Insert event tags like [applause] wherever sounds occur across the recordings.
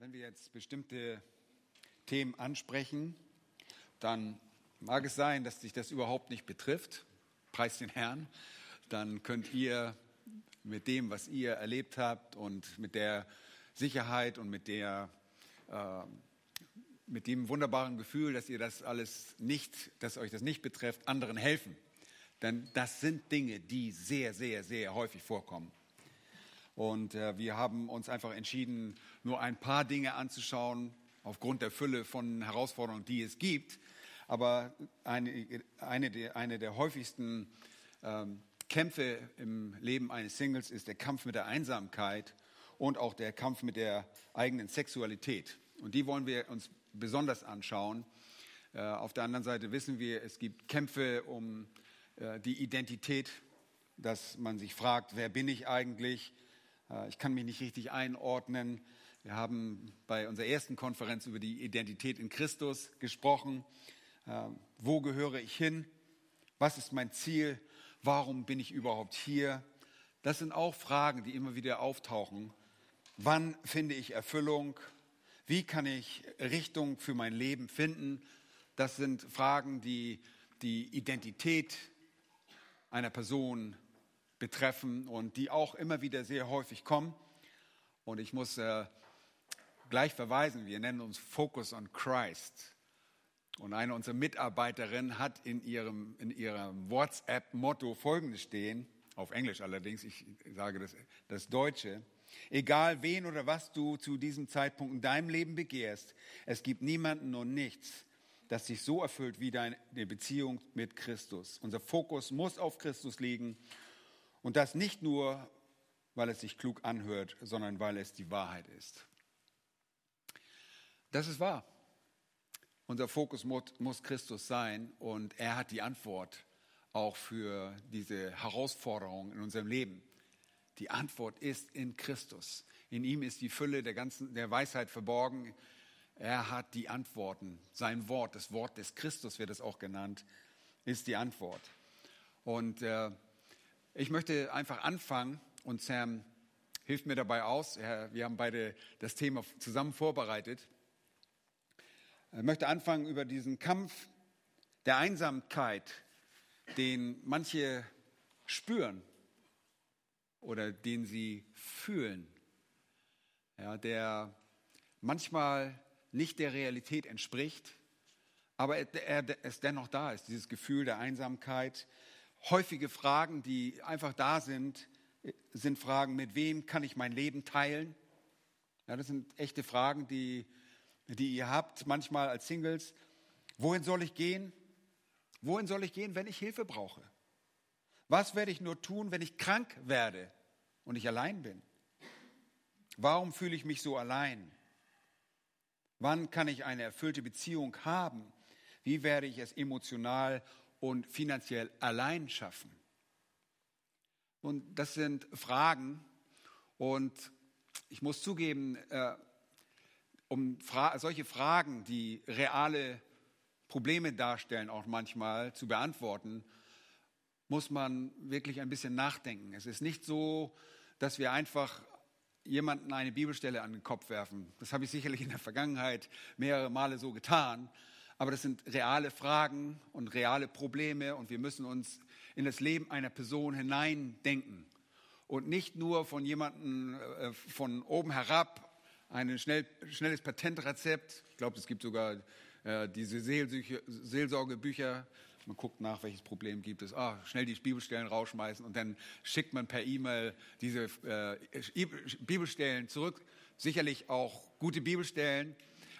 Wenn wir jetzt bestimmte Themen ansprechen, dann mag es sein, dass sich das überhaupt nicht betrifft. Preis den Herrn. Dann könnt ihr mit dem, was ihr erlebt habt und mit der Sicherheit und mit der äh, mit dem wunderbaren Gefühl, dass ihr das alles nicht, dass euch das nicht betrifft, anderen helfen. Denn das sind Dinge, die sehr, sehr, sehr häufig vorkommen. Und äh, wir haben uns einfach entschieden, nur ein paar Dinge anzuschauen, aufgrund der Fülle von Herausforderungen, die es gibt. Aber eine, eine, der, eine der häufigsten ähm, Kämpfe im Leben eines Singles ist der Kampf mit der Einsamkeit und auch der Kampf mit der eigenen Sexualität. Und die wollen wir uns besonders anschauen. Äh, auf der anderen Seite wissen wir, es gibt Kämpfe um äh, die Identität, dass man sich fragt, wer bin ich eigentlich? Äh, ich kann mich nicht richtig einordnen. Wir haben bei unserer ersten Konferenz über die Identität in Christus gesprochen. Äh, wo gehöre ich hin? Was ist mein Ziel? Warum bin ich überhaupt hier? Das sind auch Fragen, die immer wieder auftauchen. Wann finde ich Erfüllung? Wie kann ich Richtung für mein Leben finden? Das sind Fragen, die die Identität einer Person betreffen und die auch immer wieder sehr häufig kommen. Und ich muss äh, gleich verweisen, wir nennen uns Focus on Christ. Und eine unserer Mitarbeiterinnen hat in ihrem, in ihrem WhatsApp-Motto Folgendes stehen, auf Englisch allerdings, ich sage das, das Deutsche. Egal wen oder was du zu diesem Zeitpunkt in deinem Leben begehrst, es gibt niemanden und nichts, das sich so erfüllt wie deine Beziehung mit Christus. Unser Fokus muss auf Christus liegen und das nicht nur, weil es sich klug anhört, sondern weil es die Wahrheit ist. Das ist wahr. Unser Fokus muss Christus sein und er hat die Antwort auch für diese Herausforderung in unserem Leben. Die Antwort ist in Christus. In ihm ist die Fülle der ganzen der Weisheit verborgen. Er hat die Antworten. Sein Wort, das Wort des Christus wird es auch genannt, ist die Antwort. Und äh, ich möchte einfach anfangen und Sam hilft mir dabei aus. Wir haben beide das Thema zusammen vorbereitet. Ich möchte anfangen über diesen Kampf der Einsamkeit, den manche spüren oder den sie fühlen, ja, der manchmal nicht der Realität entspricht, aber er, er, es dennoch da ist, dieses Gefühl der Einsamkeit, häufige Fragen, die einfach da sind, sind Fragen, mit wem kann ich mein Leben teilen? Ja, das sind echte Fragen, die, die ihr habt, manchmal als Singles. Wohin soll ich gehen? Wohin soll ich gehen, wenn ich Hilfe brauche? Was werde ich nur tun, wenn ich krank werde und ich allein bin? Warum fühle ich mich so allein? Wann kann ich eine erfüllte Beziehung haben? Wie werde ich es emotional und finanziell allein schaffen? Und das sind Fragen. Und ich muss zugeben, äh, um Fra solche Fragen, die reale Probleme darstellen, auch manchmal zu beantworten, muss man wirklich ein bisschen nachdenken. Es ist nicht so, dass wir einfach jemanden eine Bibelstelle an den Kopf werfen. Das habe ich sicherlich in der Vergangenheit mehrere Male so getan. Aber das sind reale Fragen und reale Probleme und wir müssen uns in das Leben einer Person hineindenken und nicht nur von jemandem äh, von oben herab ein schnell, schnelles Patentrezept. Ich glaube, es gibt sogar äh, diese Seelsorgebücher. Man guckt nach, welches Problem gibt es. Ah, schnell die Bibelstellen rausschmeißen und dann schickt man per E-Mail diese äh, Bibelstellen zurück. Sicherlich auch gute Bibelstellen,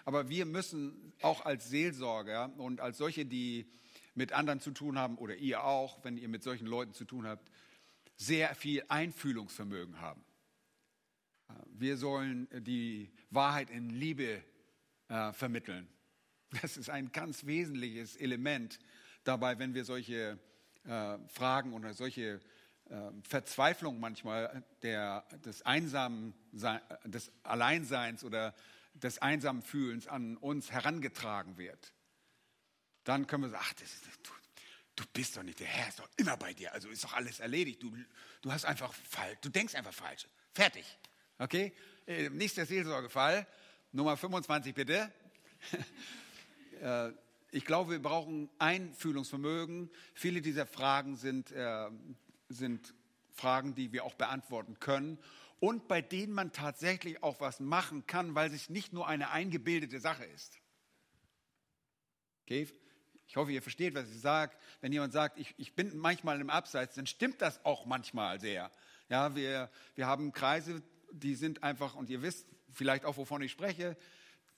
aber wir müssen auch als Seelsorger und als solche, die mit anderen zu tun haben, oder ihr auch, wenn ihr mit solchen Leuten zu tun habt, sehr viel Einfühlungsvermögen haben. Wir sollen die Wahrheit in Liebe äh, vermitteln. Das ist ein ganz wesentliches Element dabei, wenn wir solche äh, Fragen oder solche äh, Verzweiflung manchmal der, des, Einsamen, des Alleinseins oder des einsamen Fühlens an uns herangetragen wird, dann können wir sagen, ach, ist, du, du, bist doch nicht, der Herr ist doch immer bei dir, also ist doch alles erledigt. Du, du hast einfach falsch, du denkst einfach falsch. Fertig. Okay? Äh, nächster Seelsorgefall. Nummer 25 bitte. [laughs] Äh, ich glaube, wir brauchen Einfühlungsvermögen. Viele dieser Fragen sind, äh, sind Fragen, die wir auch beantworten können und bei denen man tatsächlich auch was machen kann, weil es nicht nur eine eingebildete Sache ist. Okay? Ich hoffe, ihr versteht, was ich sage. Wenn jemand sagt, ich, ich bin manchmal im Abseits, dann stimmt das auch manchmal sehr. Ja, wir, wir haben Kreise, die sind einfach, und ihr wisst vielleicht auch, wovon ich spreche,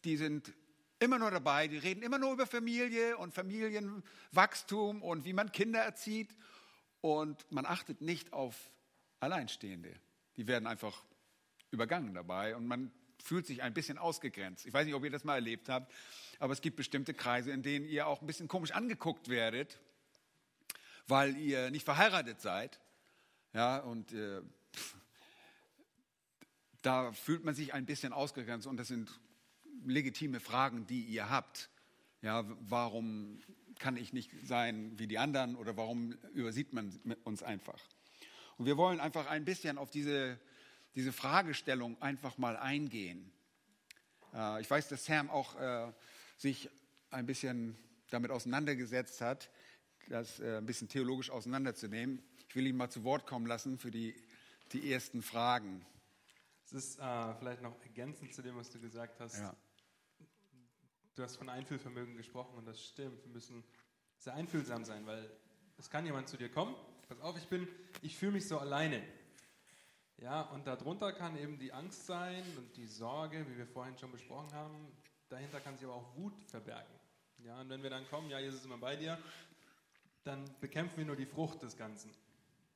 die sind immer nur dabei, die reden immer nur über Familie und Familienwachstum und wie man Kinder erzieht und man achtet nicht auf Alleinstehende. Die werden einfach übergangen dabei und man fühlt sich ein bisschen ausgegrenzt. Ich weiß nicht, ob ihr das mal erlebt habt, aber es gibt bestimmte Kreise, in denen ihr auch ein bisschen komisch angeguckt werdet, weil ihr nicht verheiratet seid. Ja, und äh, da fühlt man sich ein bisschen ausgegrenzt und das sind legitime Fragen, die ihr habt. Ja, warum kann ich nicht sein wie die anderen oder warum übersieht man uns einfach? Und wir wollen einfach ein bisschen auf diese, diese Fragestellung einfach mal eingehen. Äh, ich weiß, dass Sam auch äh, sich ein bisschen damit auseinandergesetzt hat, das äh, ein bisschen theologisch auseinanderzunehmen. Ich will ihn mal zu Wort kommen lassen für die, die ersten Fragen. Es ist äh, vielleicht noch ergänzend zu dem, was du gesagt hast. Ja. Du hast von Einfühlvermögen gesprochen und das stimmt. Wir müssen sehr einfühlsam sein, weil es kann jemand zu dir kommen. Pass auf, ich bin, ich fühle mich so alleine. Ja, und darunter kann eben die Angst sein und die Sorge, wie wir vorhin schon besprochen haben. Dahinter kann sich aber auch Wut verbergen. Ja, und wenn wir dann kommen, ja, Jesus ist immer bei dir, dann bekämpfen wir nur die Frucht des Ganzen.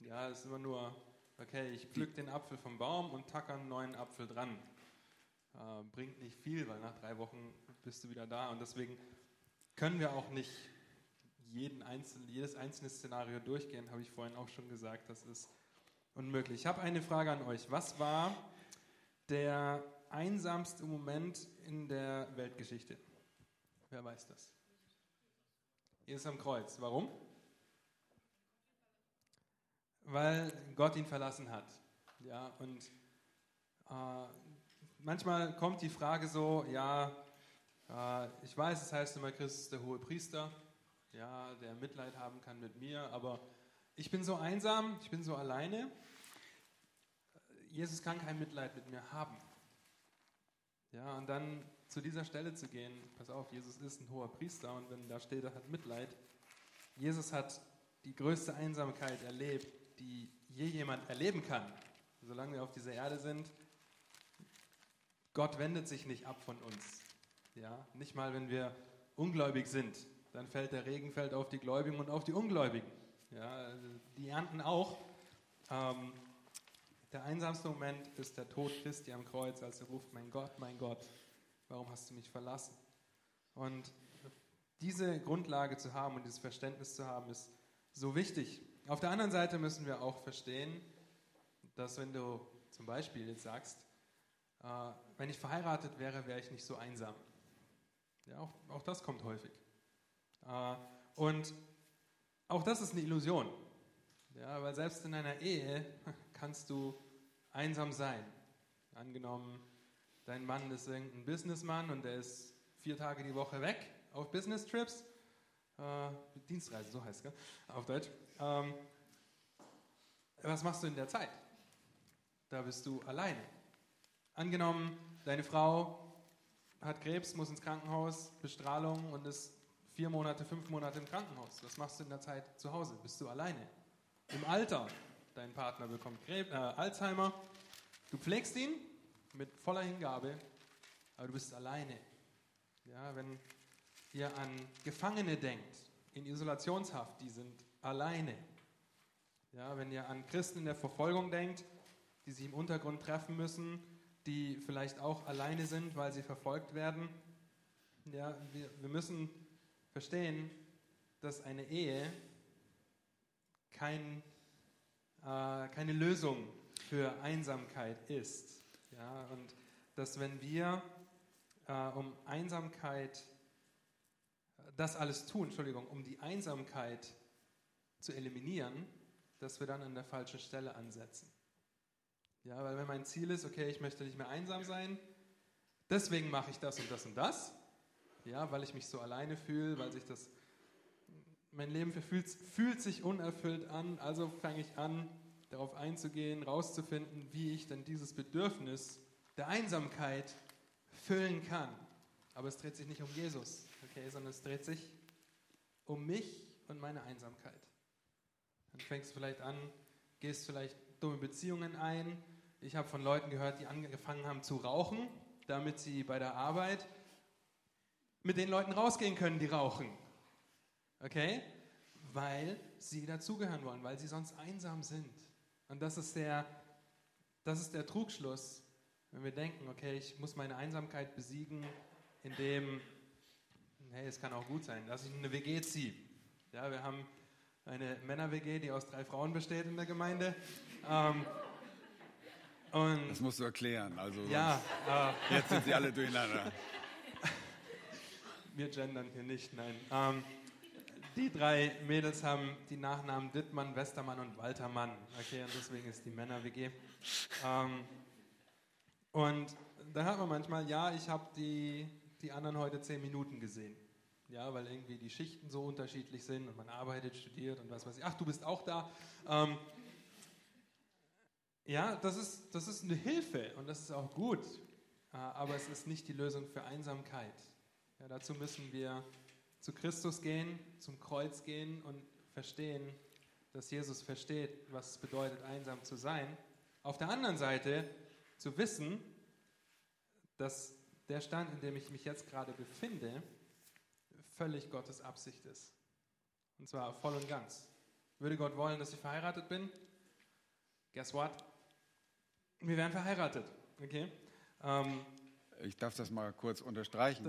Ja, es ist immer nur, okay, ich pflück den Apfel vom Baum und tacke einen neuen Apfel dran. Äh, bringt nicht viel, weil nach drei Wochen bist du wieder da. Und deswegen können wir auch nicht jeden einzelnen, jedes einzelne Szenario durchgehen, habe ich vorhin auch schon gesagt. Das ist unmöglich. Ich habe eine Frage an euch. Was war der einsamste Moment in der Weltgeschichte? Wer weiß das? Jesus am Kreuz. Warum? Weil Gott ihn verlassen hat. Ja, und äh, manchmal kommt die Frage so, ja, äh, ich weiß, es heißt immer, Christus ist der hohe Priester, ja, der Mitleid haben kann mit mir, aber ich bin so einsam, ich bin so alleine. Jesus kann kein Mitleid mit mir haben. Ja, und dann zu dieser Stelle zu gehen, pass auf, Jesus ist ein hoher Priester und wenn da steht, er hat Mitleid. Jesus hat die größte Einsamkeit erlebt, die je jemand erleben kann, solange wir auf dieser Erde sind. Gott wendet sich nicht ab von uns. Ja, nicht mal, wenn wir ungläubig sind, dann fällt der Regen fällt auf die Gläubigen und auf die Ungläubigen. Ja, die ernten auch. Ähm, der einsamste Moment ist der Tod Christi am Kreuz, als er ruft, mein Gott, mein Gott, warum hast du mich verlassen? Und diese Grundlage zu haben und dieses Verständnis zu haben, ist so wichtig. Auf der anderen Seite müssen wir auch verstehen, dass wenn du zum Beispiel jetzt sagst, äh, wenn ich verheiratet wäre, wäre ich nicht so einsam. Ja, auch, auch das kommt häufig. Äh, und auch das ist eine Illusion. Ja, weil selbst in einer Ehe [laughs] kannst du einsam sein. Angenommen, dein Mann ist irgendein Businessmann und der ist vier Tage die Woche weg auf Business-Trips. Äh, Dienstreise, so heißt es, auf Deutsch. Ähm, was machst du in der Zeit? Da bist du alleine. Angenommen, deine Frau hat Krebs, muss ins Krankenhaus, Bestrahlung und ist vier Monate, fünf Monate im Krankenhaus. Was machst du in der Zeit zu Hause? Bist du alleine? Im Alter, dein Partner bekommt Krebs, äh, Alzheimer, du pflegst ihn mit voller Hingabe, aber du bist alleine. Ja, wenn ihr an Gefangene denkt, in Isolationshaft, die sind alleine. Ja, wenn ihr an Christen in der Verfolgung denkt, die sich im Untergrund treffen müssen, die vielleicht auch alleine sind, weil sie verfolgt werden. Ja, wir, wir müssen verstehen, dass eine Ehe kein, äh, keine Lösung für Einsamkeit ist. Ja, und dass wenn wir äh, um Einsamkeit, das alles tun, Entschuldigung, um die Einsamkeit zu eliminieren, dass wir dann an der falschen Stelle ansetzen. Ja, weil wenn mein Ziel ist, okay, ich möchte nicht mehr einsam sein, deswegen mache ich das und das und das. Ja, weil ich mich so alleine fühle, weil sich das, mein Leben fühlt, fühlt sich unerfüllt an. Also fange ich an, darauf einzugehen, rauszufinden, wie ich denn dieses Bedürfnis der Einsamkeit füllen kann. Aber es dreht sich nicht um Jesus, okay, sondern es dreht sich um mich und meine Einsamkeit. Dann fängst du vielleicht an, gehst vielleicht dumme Beziehungen ein. Ich habe von Leuten gehört, die angefangen haben zu rauchen, damit sie bei der Arbeit mit den Leuten rausgehen können, die rauchen. Okay? Weil sie dazugehören wollen, weil sie sonst einsam sind. Und das ist der, das ist der Trugschluss, wenn wir denken, okay, ich muss meine Einsamkeit besiegen, indem, hey, es kann auch gut sein, dass ich eine WG ziehe. Ja, wir haben eine Männer-WG, die aus drei Frauen besteht in der Gemeinde. Ähm, und das musst du erklären. Also ja, äh, jetzt sind sie alle durcheinander. Wir gendern hier nicht, nein. Ähm, die drei Mädels haben die Nachnamen Dittmann, Westermann und Waltermann. Okay, und deswegen ist die Männer-WG. Ähm, und da hat man manchmal, ja, ich habe die, die anderen heute zehn Minuten gesehen. Ja, weil irgendwie die Schichten so unterschiedlich sind und man arbeitet, studiert und was weiß ich. Ach, du bist auch da. Ähm, ja, das ist, das ist eine Hilfe und das ist auch gut. Äh, aber es ist nicht die Lösung für Einsamkeit. Ja, dazu müssen wir zu Christus gehen, zum Kreuz gehen und verstehen, dass Jesus versteht, was es bedeutet, einsam zu sein. Auf der anderen Seite zu wissen, dass der Stand, in dem ich mich jetzt gerade befinde, völlig Gottes Absicht ist. Und zwar voll und ganz. Würde Gott wollen, dass ich verheiratet bin? Guess what? Wir werden verheiratet. Okay? Ähm, ich darf das mal kurz unterstreichen.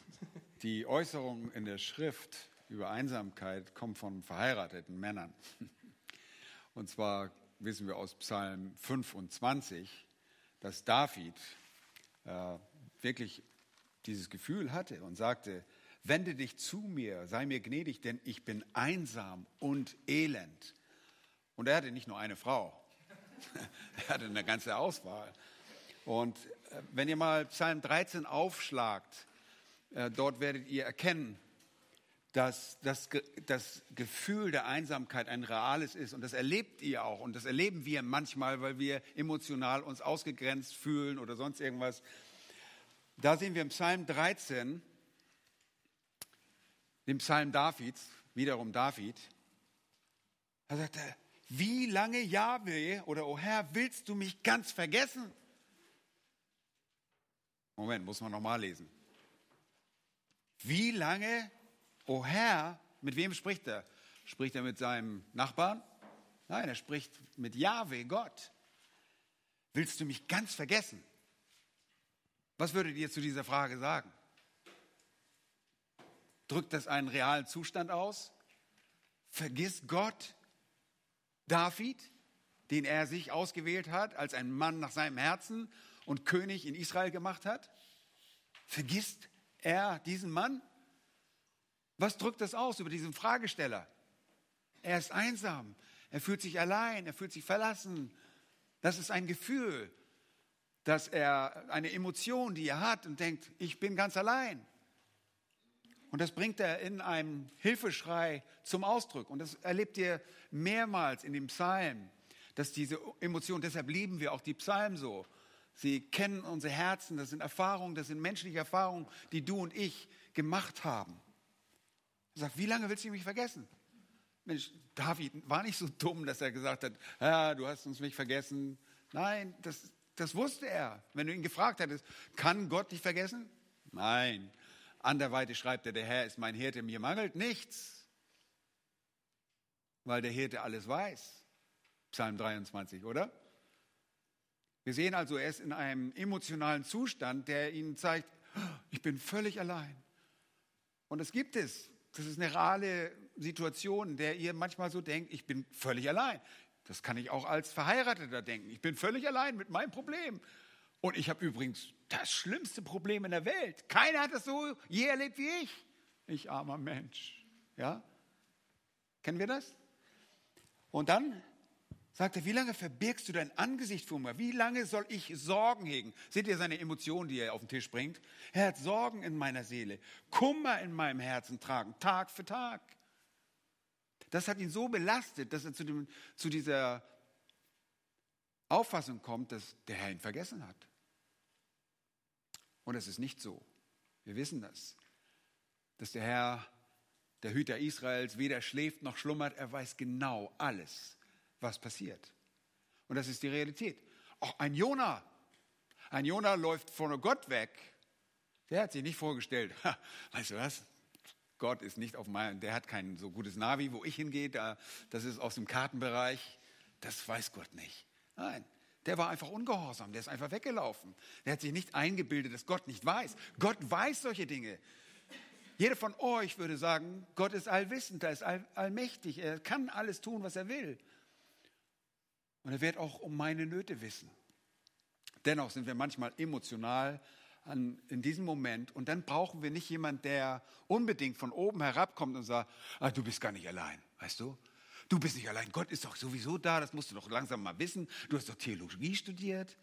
[laughs] Die Äußerung in der Schrift über Einsamkeit kommt von verheirateten Männern. [laughs] Und zwar wissen wir aus Psalm 25, dass David äh, wirklich dieses Gefühl hatte und sagte, wende dich zu mir, sei mir gnädig, denn ich bin einsam und elend. Und er hatte nicht nur eine Frau, [laughs] er hatte eine ganze Auswahl. Und wenn ihr mal Psalm 13 aufschlagt, äh, dort werdet ihr erkennen, dass das, das Gefühl der Einsamkeit ein reales ist. Und das erlebt ihr auch. Und das erleben wir manchmal, weil wir emotional uns ausgegrenzt fühlen oder sonst irgendwas. Da sehen wir im Psalm 13, den Psalm Davids, wiederum David. Da sagt er, wie lange, Jahwe oder O Herr, willst du mich ganz vergessen? Moment, muss man nochmal lesen. Wie lange, o oh Herr, mit wem spricht er? Spricht er mit seinem Nachbarn? Nein, er spricht mit Jahwe, Gott. Willst du mich ganz vergessen? Was würdet ihr zu dieser Frage sagen? Drückt das einen realen Zustand aus? Vergisst Gott David, den er sich ausgewählt hat als ein Mann nach seinem Herzen und König in Israel gemacht hat? Vergisst er diesen Mann? Was drückt das aus über diesen Fragesteller? Er ist einsam, er fühlt sich allein, er fühlt sich verlassen. Das ist ein Gefühl, dass er eine Emotion, die er hat und denkt, ich bin ganz allein. Und das bringt er in einem Hilfeschrei zum Ausdruck. Und das erlebt ihr mehrmals in dem Psalm, dass diese Emotion, deshalb lieben wir auch die Psalmen so. Sie kennen unsere Herzen, das sind Erfahrungen, das sind menschliche Erfahrungen, die du und ich gemacht haben. Er sagt, wie lange willst du mich vergessen? Mensch, David war nicht so dumm, dass er gesagt hat, ja, du hast uns nicht vergessen. Nein, das, das wusste er. Wenn du ihn gefragt hättest, kann Gott dich vergessen? Nein. Anderweitig schreibt er, der Herr ist mein Hirte, mir mangelt nichts. Weil der Hirte alles weiß. Psalm 23, oder? Wir sehen also, er ist in einem emotionalen Zustand, der ihnen zeigt, ich bin völlig allein. Und es gibt es. Das ist eine reale Situation, in der ihr manchmal so denkt, ich bin völlig allein. Das kann ich auch als Verheirateter denken. Ich bin völlig allein mit meinem Problem. Und ich habe übrigens das schlimmste Problem in der Welt. Keiner hat das so je erlebt wie ich. Ich armer Mensch. Ja? Kennen wir das? Und dann Sagt er, wie lange verbirgst du dein Angesicht vor mir? Wie lange soll ich Sorgen hegen? Seht ihr seine Emotionen, die er auf den Tisch bringt? Er hat Sorgen in meiner Seele, Kummer in meinem Herzen tragen, Tag für Tag. Das hat ihn so belastet, dass er zu, dem, zu dieser Auffassung kommt, dass der Herr ihn vergessen hat. Und es ist nicht so. Wir wissen das, dass der Herr, der Hüter Israels, weder schläft noch schlummert. Er weiß genau alles, was passiert. Und das ist die Realität. Auch ein Jona, ein Jona läuft von Gott weg. Der hat sich nicht vorgestellt, [laughs] weißt du was? Gott ist nicht auf meinem, der hat kein so gutes Navi, wo ich hingehe, da, das ist aus dem Kartenbereich. Das weiß Gott nicht. Nein, der war einfach ungehorsam, der ist einfach weggelaufen. Der hat sich nicht eingebildet, dass Gott nicht weiß. Gott weiß solche Dinge. Jeder von euch würde sagen, Gott ist allwissend, er ist all, allmächtig, er kann alles tun, was er will. Und er wird auch um meine Nöte wissen. Dennoch sind wir manchmal emotional an, in diesem Moment und dann brauchen wir nicht jemanden, der unbedingt von oben herabkommt und sagt, ah, du bist gar nicht allein, weißt du? Du bist nicht allein, Gott ist doch sowieso da, das musst du doch langsam mal wissen. Du hast doch Theologie studiert.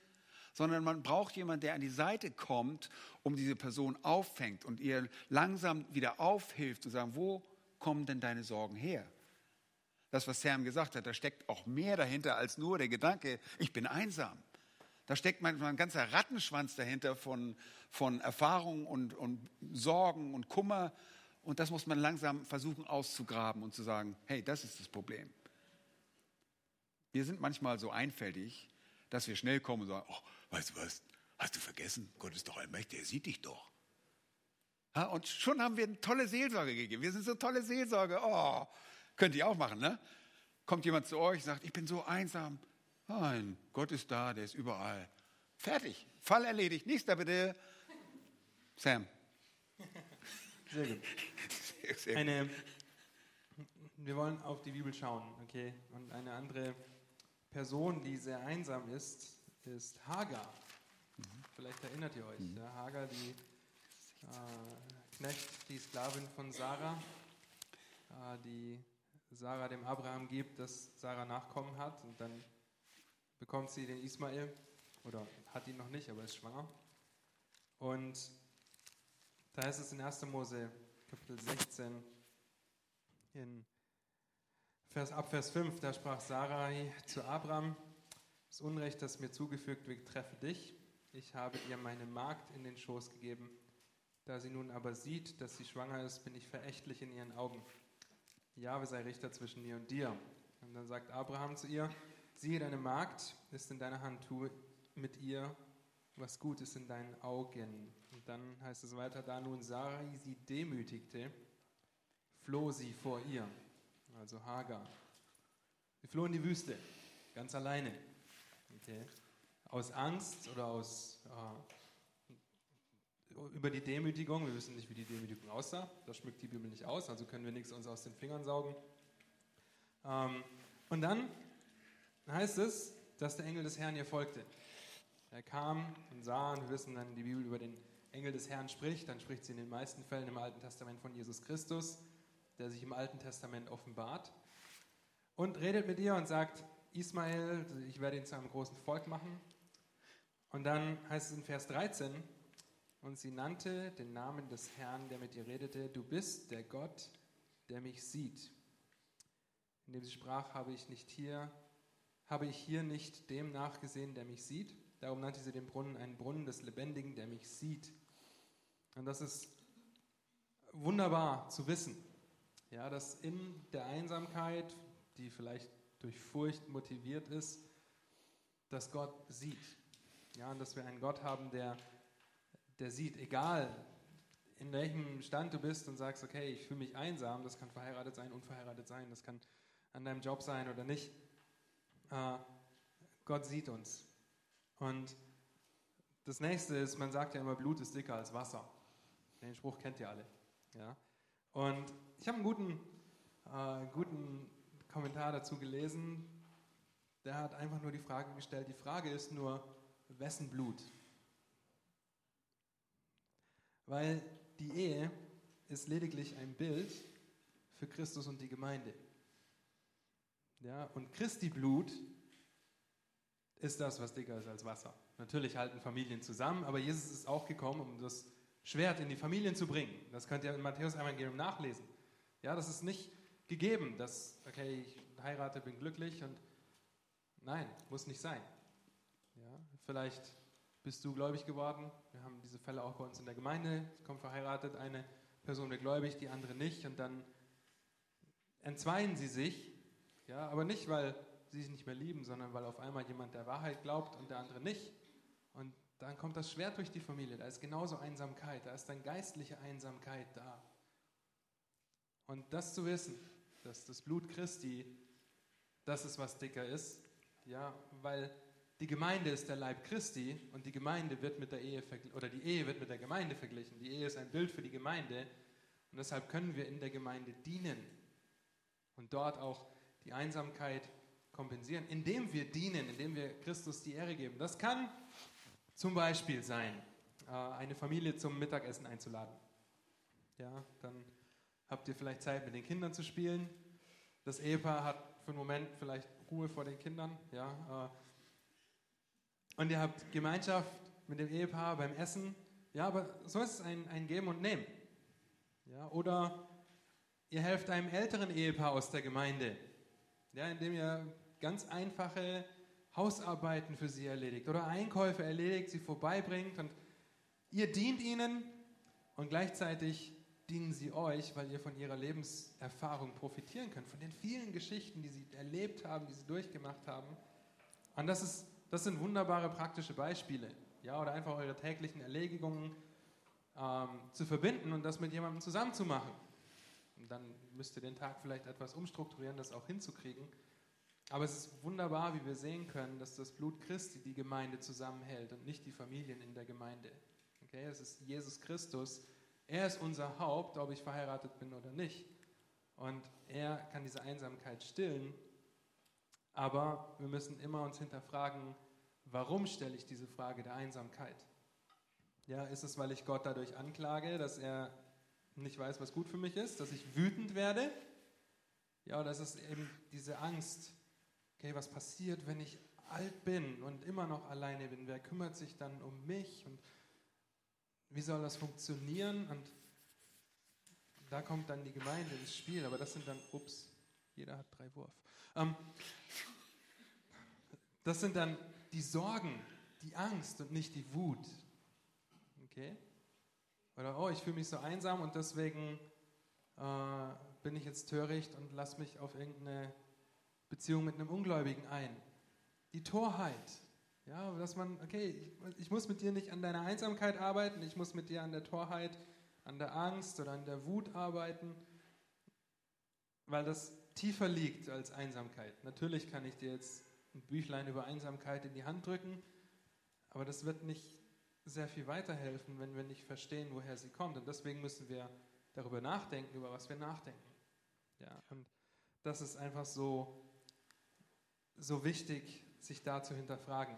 Sondern man braucht jemanden, der an die Seite kommt, um diese Person auffängt und ihr langsam wieder aufhilft und sagen, wo kommen denn deine Sorgen her? Das, was Sam gesagt hat, da steckt auch mehr dahinter als nur der Gedanke, ich bin einsam. Da steckt manchmal ein ganzer Rattenschwanz dahinter von, von Erfahrungen und, und Sorgen und Kummer, und das muss man langsam versuchen auszugraben und zu sagen, hey, das ist das Problem. Wir sind manchmal so einfältig, dass wir schnell kommen und sagen, oh, weißt du was, hast du vergessen, Gott ist doch allmächtig, er sieht dich doch. Ja, und schon haben wir eine tolle Seelsorge gegeben. Wir sind so tolle Seelsorge. Oh, könnt ihr auch machen, ne? Kommt jemand zu euch, sagt, ich bin so einsam. Nein, Gott ist da, der ist überall. Fertig, Fall erledigt. Nächster bitte. Sam. [laughs] Sehr gut. Sehr, sehr eine, wir wollen auf die Bibel schauen, okay? Und eine andere Person, die sehr einsam ist, ist Hagar. Mhm. Vielleicht erinnert ihr euch. Mhm. Ja, Hagar, die äh, Knecht, die Sklavin von Sarah, äh, die Sarah dem Abraham gibt, dass Sarah Nachkommen hat und dann bekommt sie den Ismael oder hat ihn noch nicht, aber ist schwanger. Und da heißt es in 1. Mose Kapitel 16 in Vers, ab Vers 5, da sprach Sarai zu Abraham, das Unrecht, das mir zugefügt wird, treffe dich. Ich habe ihr meine Magd in den Schoß gegeben. Da sie nun aber sieht, dass sie schwanger ist, bin ich verächtlich in ihren Augen. Jahwe sei Richter zwischen mir und dir. Und dann sagt Abraham zu ihr, siehe, deine Magd ist in deiner Hand, tue mit ihr, was gut ist in deinen Augen. Und dann heißt es weiter, da nun Sarai sie demütigte, floh sie vor ihr, also Hagar. Sie floh in die Wüste, ganz alleine. Okay. Aus Angst oder aus äh, über die Demütigung. Wir wissen nicht, wie die Demütigung aussah. Das schmückt die Bibel nicht aus, also können wir nichts uns aus den Fingern saugen. Ähm, und dann heißt es, dass der Engel des Herrn ihr folgte. Er kam und sah, und wir wissen dann, die Bibel über den Engel des Herrn spricht, dann spricht sie in den meisten Fällen im Alten Testament von Jesus Christus, der sich im Alten Testament offenbart und redet mit ihr und sagt, Ismael, ich werde ihn zu einem großen Volk machen. Und dann heißt es in Vers 13, und sie nannte den Namen des Herrn, der mit ihr redete, du bist der Gott, der mich sieht. Indem sie sprach, habe ich nicht hier, habe ich hier nicht dem nachgesehen, der mich sieht. Darum nannte sie den Brunnen einen Brunnen des Lebendigen, der mich sieht. Und das ist wunderbar zu wissen, ja, dass in der Einsamkeit, die vielleicht durch Furcht motiviert ist, dass Gott sieht. Ja, und dass wir einen Gott haben, der, der sieht, egal in welchem Stand du bist und sagst, okay, ich fühle mich einsam, das kann verheiratet sein, unverheiratet sein, das kann an deinem Job sein oder nicht. Äh, Gott sieht uns. Und das nächste ist, man sagt ja immer, Blut ist dicker als Wasser. Den Spruch kennt ihr alle. Ja? Und ich habe einen guten, äh, guten Kommentar dazu gelesen. Der hat einfach nur die Frage gestellt, die Frage ist nur, wessen Blut? Weil die Ehe ist lediglich ein Bild für Christus und die Gemeinde. Ja, und Christi Blut ist das, was dicker ist als Wasser. Natürlich halten Familien zusammen, aber Jesus ist auch gekommen, um das Schwert in die Familien zu bringen. Das könnt ihr im Matthäus-Evangelium nachlesen. Ja, das ist nicht gegeben, dass, okay, ich heirate, bin glücklich und nein, muss nicht sein. Ja, vielleicht bist du gläubig geworden. Wir haben diese Fälle auch bei uns in der Gemeinde. Es kommt verheiratet, eine Person wird gläubig, die andere nicht und dann entzweien sie sich. Ja, aber nicht, weil sie sich nicht mehr lieben, sondern weil auf einmal jemand der Wahrheit glaubt und der andere nicht. Und dann kommt das Schwert durch die Familie. Da ist genauso Einsamkeit, da ist dann geistliche Einsamkeit da. Und das zu wissen, dass das Blut Christi das ist, was dicker ist, ja, weil die Gemeinde ist der Leib Christi und die Gemeinde wird mit der Ehe oder die Ehe wird mit der Gemeinde verglichen. Die Ehe ist ein Bild für die Gemeinde und deshalb können wir in der Gemeinde dienen und dort auch die Einsamkeit kompensieren, indem wir dienen, indem wir Christus die Ehre geben. Das kann zum Beispiel sein, äh, eine Familie zum Mittagessen einzuladen. Ja, dann habt ihr vielleicht Zeit, mit den Kindern zu spielen. Das Ehepaar hat für einen Moment vielleicht Ruhe vor den Kindern. Ja, äh. Und ihr habt Gemeinschaft mit dem Ehepaar beim Essen. Ja, aber so ist es ein, ein Geben und Nehmen. Ja, oder ihr helft einem älteren Ehepaar aus der Gemeinde, ja, indem ihr ganz einfache Hausarbeiten für sie erledigt oder Einkäufe erledigt, sie vorbeibringt und ihr dient ihnen und gleichzeitig dienen sie euch, weil ihr von ihrer Lebenserfahrung profitieren könnt, von den vielen Geschichten, die sie erlebt haben, die sie durchgemacht haben. Und das, ist, das sind wunderbare praktische Beispiele. Ja, oder einfach eure täglichen Erledigungen ähm, zu verbinden und das mit jemandem zusammen zu machen. Und dann müsst ihr den Tag vielleicht etwas umstrukturieren, das auch hinzukriegen. Aber es ist wunderbar, wie wir sehen können, dass das Blut Christi die Gemeinde zusammenhält und nicht die Familien in der Gemeinde. Okay, es ist Jesus Christus, er ist unser Haupt, ob ich verheiratet bin oder nicht. Und er kann diese Einsamkeit stillen. Aber wir müssen immer uns hinterfragen, warum stelle ich diese Frage der Einsamkeit? Ja, ist es, weil ich Gott dadurch anklage, dass er nicht weiß, was gut für mich ist, dass ich wütend werde? Ja, oder ist eben diese Angst, okay, was passiert, wenn ich alt bin und immer noch alleine bin? Wer kümmert sich dann um mich? Und wie soll das funktionieren? Und da kommt dann die Gemeinde ins Spiel, aber das sind dann, ups, jeder hat drei Wurf. Ähm, das sind dann die Sorgen, die Angst und nicht die Wut. Okay? Oder, oh, ich fühle mich so einsam und deswegen äh, bin ich jetzt töricht und lass mich auf irgendeine Beziehung mit einem Ungläubigen ein. Die Torheit, ja, dass man, okay, ich, ich, muss mit dir nicht an deiner Einsamkeit arbeiten, ich muss mit dir an der Torheit, an der Angst oder an der Wut arbeiten, weil das tiefer liegt als Einsamkeit. Natürlich kann ich dir jetzt ein Büchlein über Einsamkeit in die Hand drücken, aber das wird nicht sehr viel weiterhelfen, wenn wir nicht verstehen, woher sie kommt. Und deswegen müssen wir darüber nachdenken, über was wir nachdenken. Ja, und das ist einfach so, so wichtig, sich da zu hinterfragen.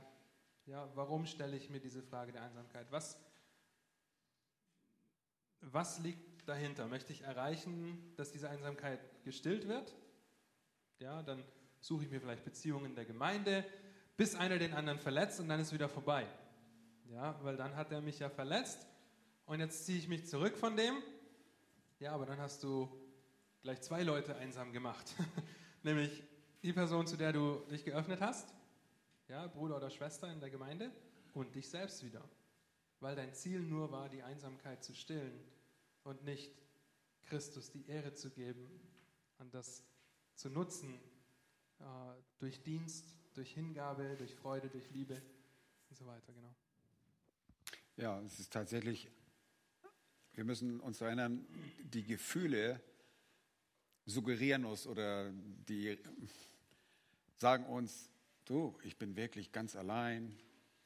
Ja, warum stelle ich mir diese Frage der Einsamkeit? Was, was liegt dahinter? Möchte ich erreichen, dass diese Einsamkeit gestillt wird? Ja, dann suche ich mir vielleicht Beziehungen in der Gemeinde, bis einer den anderen verletzt und dann ist wieder vorbei. Ja, weil dann hat er mich ja verletzt und jetzt ziehe ich mich zurück von dem. Ja, aber dann hast du gleich zwei Leute einsam gemacht. [laughs] Nämlich die Person, zu der du dich geöffnet hast ja, Bruder oder Schwester in der Gemeinde und dich selbst wieder. Weil dein Ziel nur war, die Einsamkeit zu stillen und nicht Christus die Ehre zu geben und das zu nutzen äh, durch Dienst, durch Hingabe, durch Freude, durch Liebe und so weiter, genau. Ja, es ist tatsächlich, wir müssen uns erinnern, die Gefühle suggerieren uns oder die sagen uns, du, ich bin wirklich ganz allein,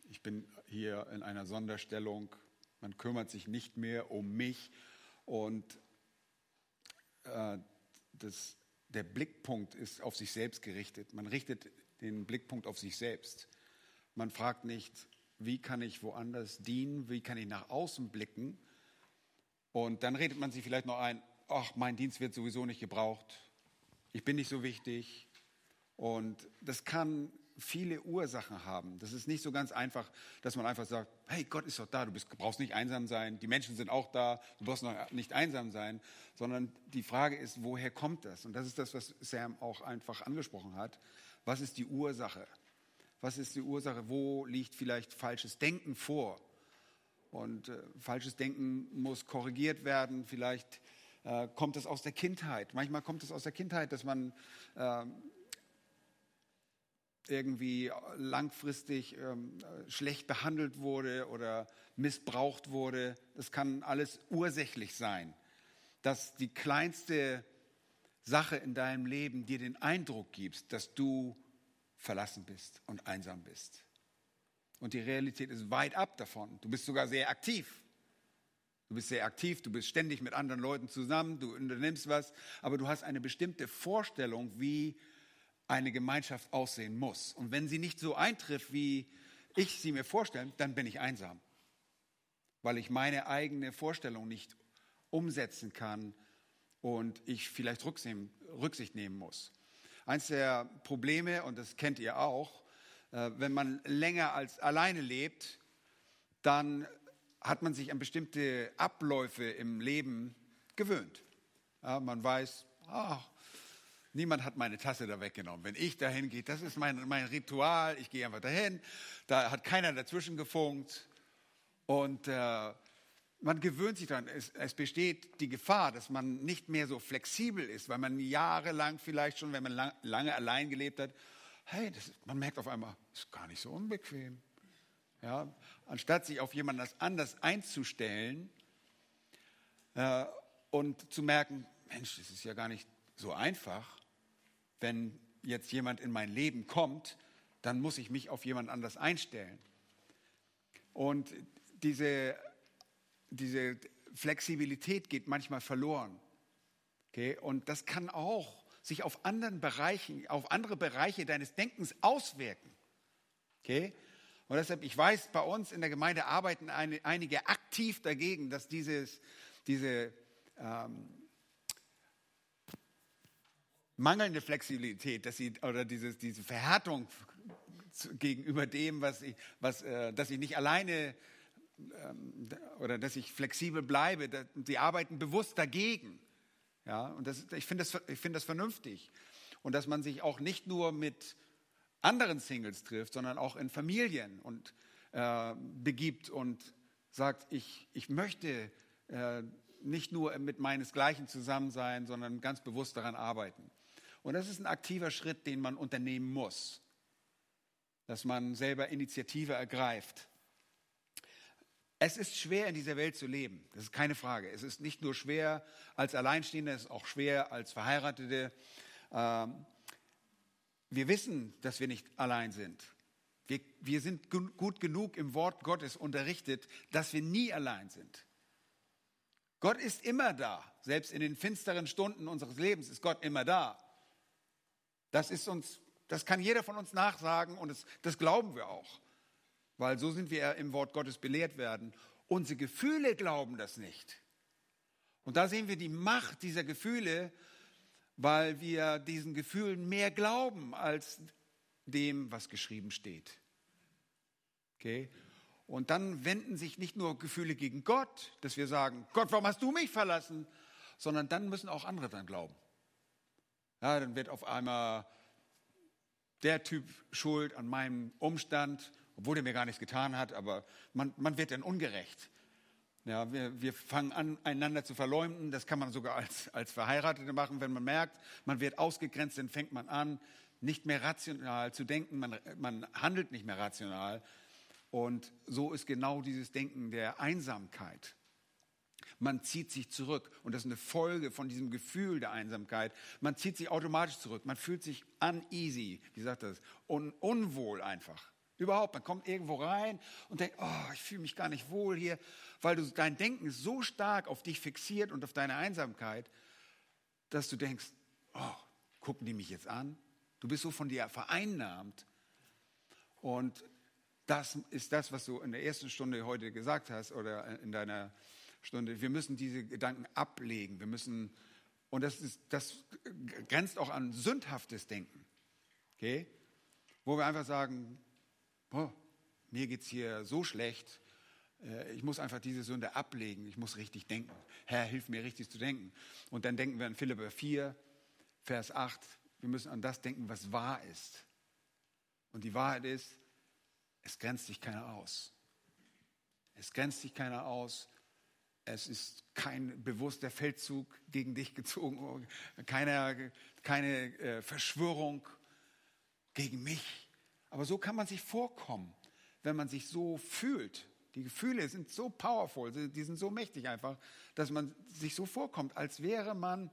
ich bin hier in einer Sonderstellung, man kümmert sich nicht mehr um mich und äh, das, der Blickpunkt ist auf sich selbst gerichtet. Man richtet den Blickpunkt auf sich selbst. Man fragt nicht, wie kann ich woanders dienen, wie kann ich nach außen blicken. Und dann redet man sich vielleicht noch ein, ach, mein Dienst wird sowieso nicht gebraucht, ich bin nicht so wichtig. Und das kann viele Ursachen haben. Das ist nicht so ganz einfach, dass man einfach sagt, hey, Gott ist doch da, du bist, brauchst nicht einsam sein, die Menschen sind auch da, du brauchst noch nicht einsam sein, sondern die Frage ist, woher kommt das? Und das ist das, was Sam auch einfach angesprochen hat. Was ist die Ursache? Was ist die Ursache? Wo liegt vielleicht falsches Denken vor? Und äh, falsches Denken muss korrigiert werden. Vielleicht äh, kommt es aus der Kindheit. Manchmal kommt es aus der Kindheit, dass man äh, irgendwie langfristig ähm, schlecht behandelt wurde oder missbraucht wurde. Das kann alles ursächlich sein, dass die kleinste Sache in deinem Leben dir den Eindruck gibt, dass du verlassen bist und einsam bist. Und die Realität ist weit ab davon. Du bist sogar sehr aktiv. Du bist sehr aktiv, du bist ständig mit anderen Leuten zusammen, du unternimmst was, aber du hast eine bestimmte Vorstellung, wie eine Gemeinschaft aussehen muss. Und wenn sie nicht so eintrifft, wie ich sie mir vorstelle, dann bin ich einsam, weil ich meine eigene Vorstellung nicht umsetzen kann und ich vielleicht Rücksicht nehmen muss. Eins der Probleme, und das kennt ihr auch, äh, wenn man länger als alleine lebt, dann hat man sich an bestimmte Abläufe im Leben gewöhnt. Ja, man weiß, ach, niemand hat meine Tasse da weggenommen. Wenn ich dahin gehe, das ist mein, mein Ritual, ich gehe einfach dahin, da hat keiner dazwischen gefunkt und äh, man gewöhnt sich daran. Es, es, besteht die Gefahr, dass man nicht mehr so flexibel ist, weil man jahrelang vielleicht schon, wenn man lang, lange allein gelebt hat, hey, das, man merkt auf einmal, ist gar nicht so unbequem. Ja, anstatt sich auf jemanden anders einzustellen äh, und zu merken, Mensch, das ist ja gar nicht so einfach, wenn jetzt jemand in mein Leben kommt, dann muss ich mich auf jemand anders einstellen. Und diese, diese Flexibilität geht manchmal verloren. Okay? Und das kann auch sich auf anderen Bereichen, auf andere Bereiche deines Denkens auswirken. Okay? Und deshalb, ich weiß, bei uns in der Gemeinde arbeiten einige aktiv dagegen, dass dieses, diese ähm, mangelnde Flexibilität, dass sie, oder dieses, diese Verhärtung gegenüber dem, was ich, was, äh, dass ich nicht alleine ähm, oder dass ich flexibel bleibe, da, sie arbeiten bewusst dagegen. Ja, und das, ich finde das, ich finde das vernünftig. Und dass man sich auch nicht nur mit anderen Singles trifft, sondern auch in Familien und äh, begibt und sagt, ich, ich möchte äh, nicht nur mit meinesgleichen zusammen sein, sondern ganz bewusst daran arbeiten. Und das ist ein aktiver Schritt, den man unternehmen muss, dass man selber Initiative ergreift. Es ist schwer in dieser Welt zu leben, das ist keine Frage. Es ist nicht nur schwer als Alleinstehende, es ist auch schwer als Verheiratete. Ähm, wir wissen, dass wir nicht allein sind. Wir, wir sind gut genug im Wort Gottes unterrichtet, dass wir nie allein sind. Gott ist immer da. Selbst in den finsteren Stunden unseres Lebens ist Gott immer da. Das ist uns, das kann jeder von uns nachsagen und das, das glauben wir auch. Weil so sind wir im Wort Gottes belehrt werden. Unsere Gefühle glauben das nicht. Und da sehen wir die Macht dieser Gefühle weil wir diesen Gefühlen mehr glauben als dem, was geschrieben steht. Okay? Und dann wenden sich nicht nur Gefühle gegen Gott, dass wir sagen, Gott, warum hast du mich verlassen? Sondern dann müssen auch andere dann glauben. Ja, dann wird auf einmal der Typ schuld an meinem Umstand, obwohl er mir gar nichts getan hat, aber man, man wird dann ungerecht. Ja, wir, wir fangen an, einander zu verleumden. Das kann man sogar als, als Verheiratete machen, wenn man merkt, man wird ausgegrenzt, dann fängt man an, nicht mehr rational zu denken. Man, man handelt nicht mehr rational. Und so ist genau dieses Denken der Einsamkeit. Man zieht sich zurück. Und das ist eine Folge von diesem Gefühl der Einsamkeit. Man zieht sich automatisch zurück. Man fühlt sich uneasy, wie sagt das, Un unwohl einfach. Überhaupt, man kommt irgendwo rein und denkt, oh, ich fühle mich gar nicht wohl hier, weil du, dein Denken so stark auf dich fixiert und auf deine Einsamkeit, dass du denkst, oh, gucken die mich jetzt an? Du bist so von dir vereinnahmt. Und das ist das, was du in der ersten Stunde heute gesagt hast oder in deiner Stunde. Wir müssen diese Gedanken ablegen. Wir müssen, und das, ist, das grenzt auch an sündhaftes Denken. Okay? wo wir einfach sagen, oh, mir geht es hier so schlecht, äh, ich muss einfach diese Sünde ablegen, ich muss richtig denken. Herr, hilf mir richtig zu denken. Und dann denken wir an Philipper 4, Vers 8, wir müssen an das denken, was wahr ist. Und die Wahrheit ist, es grenzt sich keiner aus. Es grenzt sich keiner aus. Es ist kein bewusster Feldzug gegen dich gezogen, keine, keine äh, Verschwörung gegen mich. Aber so kann man sich vorkommen, wenn man sich so fühlt. Die Gefühle sind so powerful, die sind so mächtig einfach, dass man sich so vorkommt, als wäre man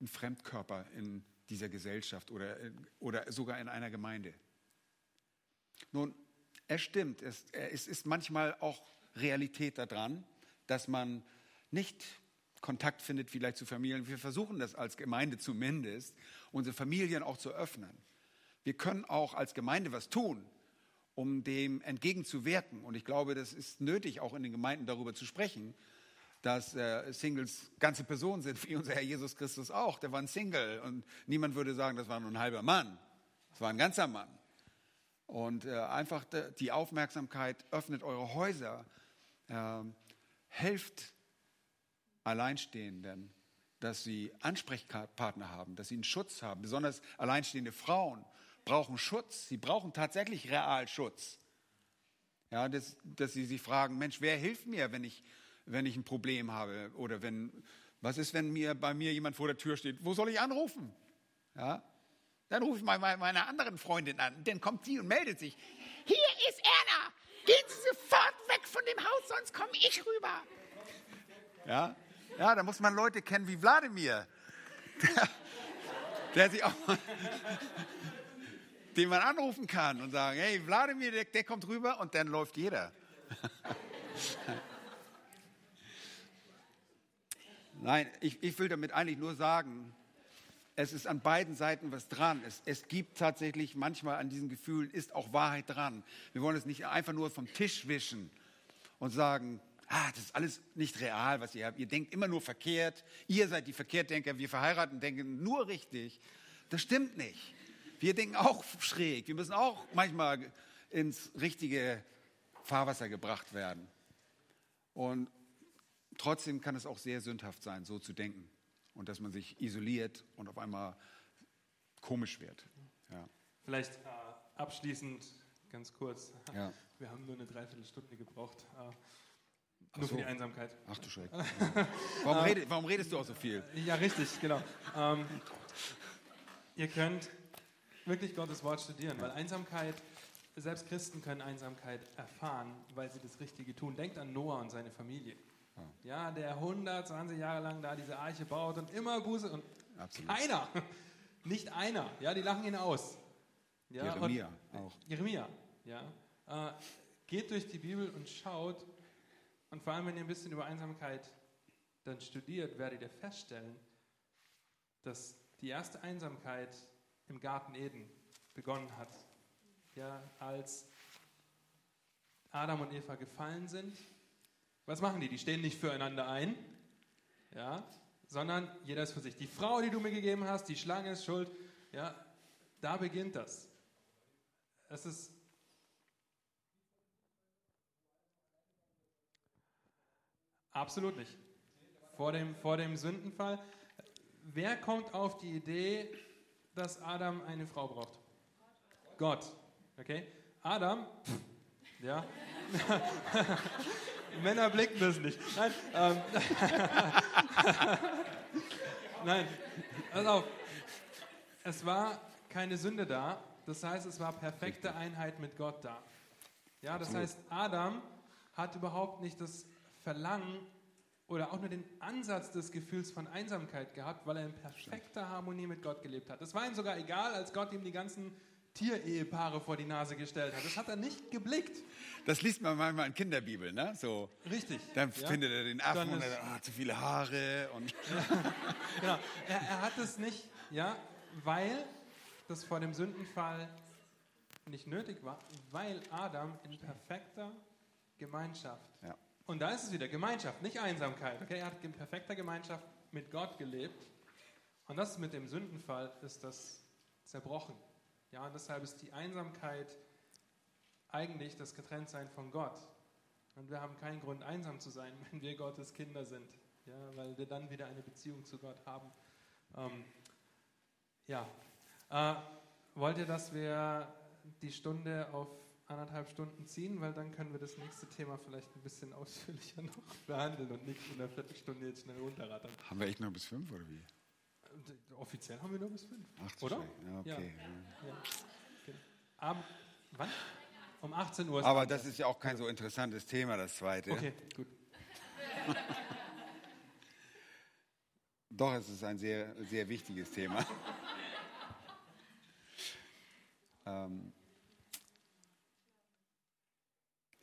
ein Fremdkörper in dieser Gesellschaft oder, oder sogar in einer Gemeinde. Nun, es stimmt, es, es ist manchmal auch Realität daran, dass man nicht Kontakt findet vielleicht zu Familien. Wir versuchen das als Gemeinde zumindest, unsere Familien auch zu öffnen. Wir können auch als Gemeinde was tun, um dem entgegenzuwirken. Und ich glaube, das ist nötig, auch in den Gemeinden darüber zu sprechen, dass äh, Singles ganze Personen sind, [laughs] wie unser Herr Jesus Christus auch. Der war ein Single und niemand würde sagen, das war nur ein halber Mann. Das war ein ganzer Mann. Und äh, einfach die Aufmerksamkeit, öffnet eure Häuser, äh, helft Alleinstehenden, dass sie Ansprechpartner haben, dass sie einen Schutz haben. Besonders alleinstehende Frauen brauchen Schutz. Sie brauchen tatsächlich Realschutz. Ja, dass, dass sie sich fragen, Mensch, wer hilft mir, wenn ich, wenn ich ein Problem habe? Oder wenn, was ist, wenn mir, bei mir jemand vor der Tür steht? Wo soll ich anrufen? Ja, dann rufe ich mal meine anderen Freundin an. Dann kommt sie und meldet sich. Hier ist Erna. Gehen Sie sofort dem Haus, sonst komme ich rüber. Ja, ja, da muss man Leute kennen wie Wladimir. Der, der sich auch, den man anrufen kann und sagen, hey, Wladimir, der, der kommt rüber und dann läuft jeder. Nein, ich, ich will damit eigentlich nur sagen, es ist an beiden Seiten was dran. Es, es gibt tatsächlich manchmal an diesen Gefühlen ist auch Wahrheit dran. Wir wollen es nicht einfach nur vom Tisch wischen und sagen, ah, das ist alles nicht real, was ihr habt. Ihr denkt immer nur verkehrt. Ihr seid die Verkehrtdenker. Wir verheiraten denken nur richtig. Das stimmt nicht. Wir denken auch schräg. Wir müssen auch manchmal ins richtige Fahrwasser gebracht werden. Und trotzdem kann es auch sehr sündhaft sein, so zu denken. Und dass man sich isoliert und auf einmal komisch wird. Ja. Vielleicht äh, abschließend ganz kurz. Ja. Wir haben nur eine Dreiviertelstunde gebraucht. Äh, nur so. für die Einsamkeit. Ach du Schreck. [laughs] warum, redest, warum, redest du auch so viel? Ja, richtig, genau. Ähm, ihr könnt wirklich Gottes Wort studieren, weil Einsamkeit, selbst Christen können Einsamkeit erfahren, weil sie das Richtige tun. Denkt an Noah und seine Familie. Ja, der 120 Jahre lang da diese Arche baut und immer Buße und Absolut. keiner, [laughs] nicht einer, ja, die lachen ihn aus. Ja, Jeremia auch. Jeremia, ja. Äh, geht durch die Bibel und schaut, und vor allem, wenn ihr ein bisschen über Einsamkeit dann studiert, werdet ihr feststellen, dass die erste Einsamkeit im Garten Eden begonnen hat. Ja, als Adam und Eva gefallen sind, was machen die? Die stehen nicht füreinander ein, ja, sondern jeder ist für sich. Die Frau, die du mir gegeben hast, die Schlange ist schuld, ja, da beginnt das. Es ist Absolut nicht. Vor dem, vor dem Sündenfall. Wer kommt auf die Idee, dass Adam eine Frau braucht? Gott. Okay? Adam, ja. [laughs] Männer blicken das nicht. Nein, ähm, [laughs] Nein, pass auf. Es war keine Sünde da. Das heißt, es war perfekte Einheit mit Gott da. Ja, das heißt, Adam hat überhaupt nicht das Verlangen oder auch nur den Ansatz des Gefühls von Einsamkeit gehabt, weil er in perfekter Harmonie mit Gott gelebt hat. Das war ihm sogar egal, als Gott ihm die ganzen Tierehepaare vor die Nase gestellt hat. Das hat er nicht geblickt. Das liest man manchmal in Kinderbibeln, ne? So. Richtig. Dann ja. findet er den Affen und er sagt, oh, zu viele Haare. Und [laughs] [laughs] genau. Er, er, hat es nicht, ja, weil das vor dem Sündenfall nicht nötig war, weil Adam in perfekter Gemeinschaft ja. Und da ist es wieder Gemeinschaft, nicht Einsamkeit. Okay? Er hat in perfekter Gemeinschaft mit Gott gelebt. Und das mit dem Sündenfall ist das zerbrochen. Ja, und deshalb ist die Einsamkeit eigentlich das Getrenntsein von Gott. Und wir haben keinen Grund, einsam zu sein, [laughs] wenn wir Gottes Kinder sind, ja, weil wir dann wieder eine Beziehung zu Gott haben. Ähm, ja, äh, wollt ihr, dass wir die Stunde auf anderthalb Stunden ziehen, weil dann können wir das nächste Thema vielleicht ein bisschen [laughs] ausführlicher noch behandeln und nicht in einer Viertelstunde jetzt schnell runterrattern. Haben wir echt noch bis fünf oder wie? Offiziell haben wir nur bis fünf. Ach, oder? Ja, okay. Ja. Ja. Okay. Abend, wann? Um 18 Uhr. Aber das ist ja auch kein so interessantes Thema, das zweite. Okay, gut. [laughs] Doch, es ist ein sehr, sehr wichtiges Thema. [laughs] ähm,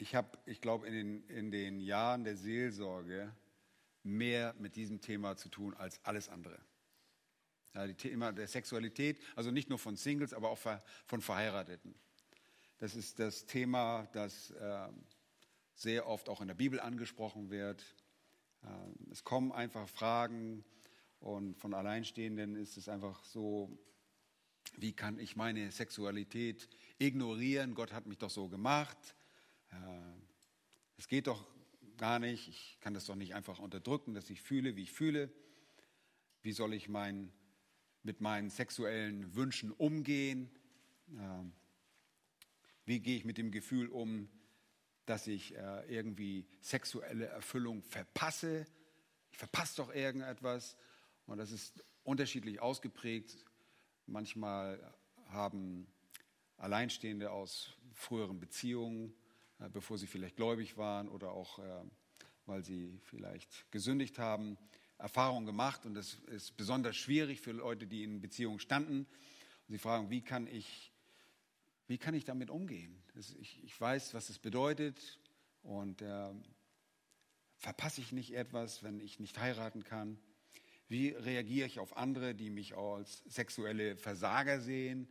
ich habe, ich glaube, in den, in den Jahren der Seelsorge mehr mit diesem Thema zu tun als alles andere. Ja, die Thema der Sexualität, also nicht nur von Singles, aber auch von Verheirateten. Das ist das Thema, das äh, sehr oft auch in der Bibel angesprochen wird. Äh, es kommen einfach Fragen und von Alleinstehenden ist es einfach so, wie kann ich meine Sexualität ignorieren? Gott hat mich doch so gemacht. Äh, es geht doch gar nicht. Ich kann das doch nicht einfach unterdrücken, dass ich fühle, wie ich fühle. Wie soll ich mein, mit meinen sexuellen Wünschen umgehen? Äh, wie gehe ich mit dem Gefühl um, dass ich äh, irgendwie sexuelle Erfüllung verpasse? Ich verpasse doch irgendetwas. Und das ist unterschiedlich ausgeprägt. Manchmal haben Alleinstehende aus früheren Beziehungen, bevor sie vielleicht gläubig waren oder auch äh, weil sie vielleicht gesündigt haben, Erfahrungen gemacht. Und das ist besonders schwierig für Leute, die in Beziehungen standen. Und sie fragen, wie kann ich wie kann ich damit umgehen? Ich, ich weiß, was es bedeutet und äh, verpasse ich nicht etwas, wenn ich nicht heiraten kann? Wie reagiere ich auf andere, die mich als sexuelle Versager sehen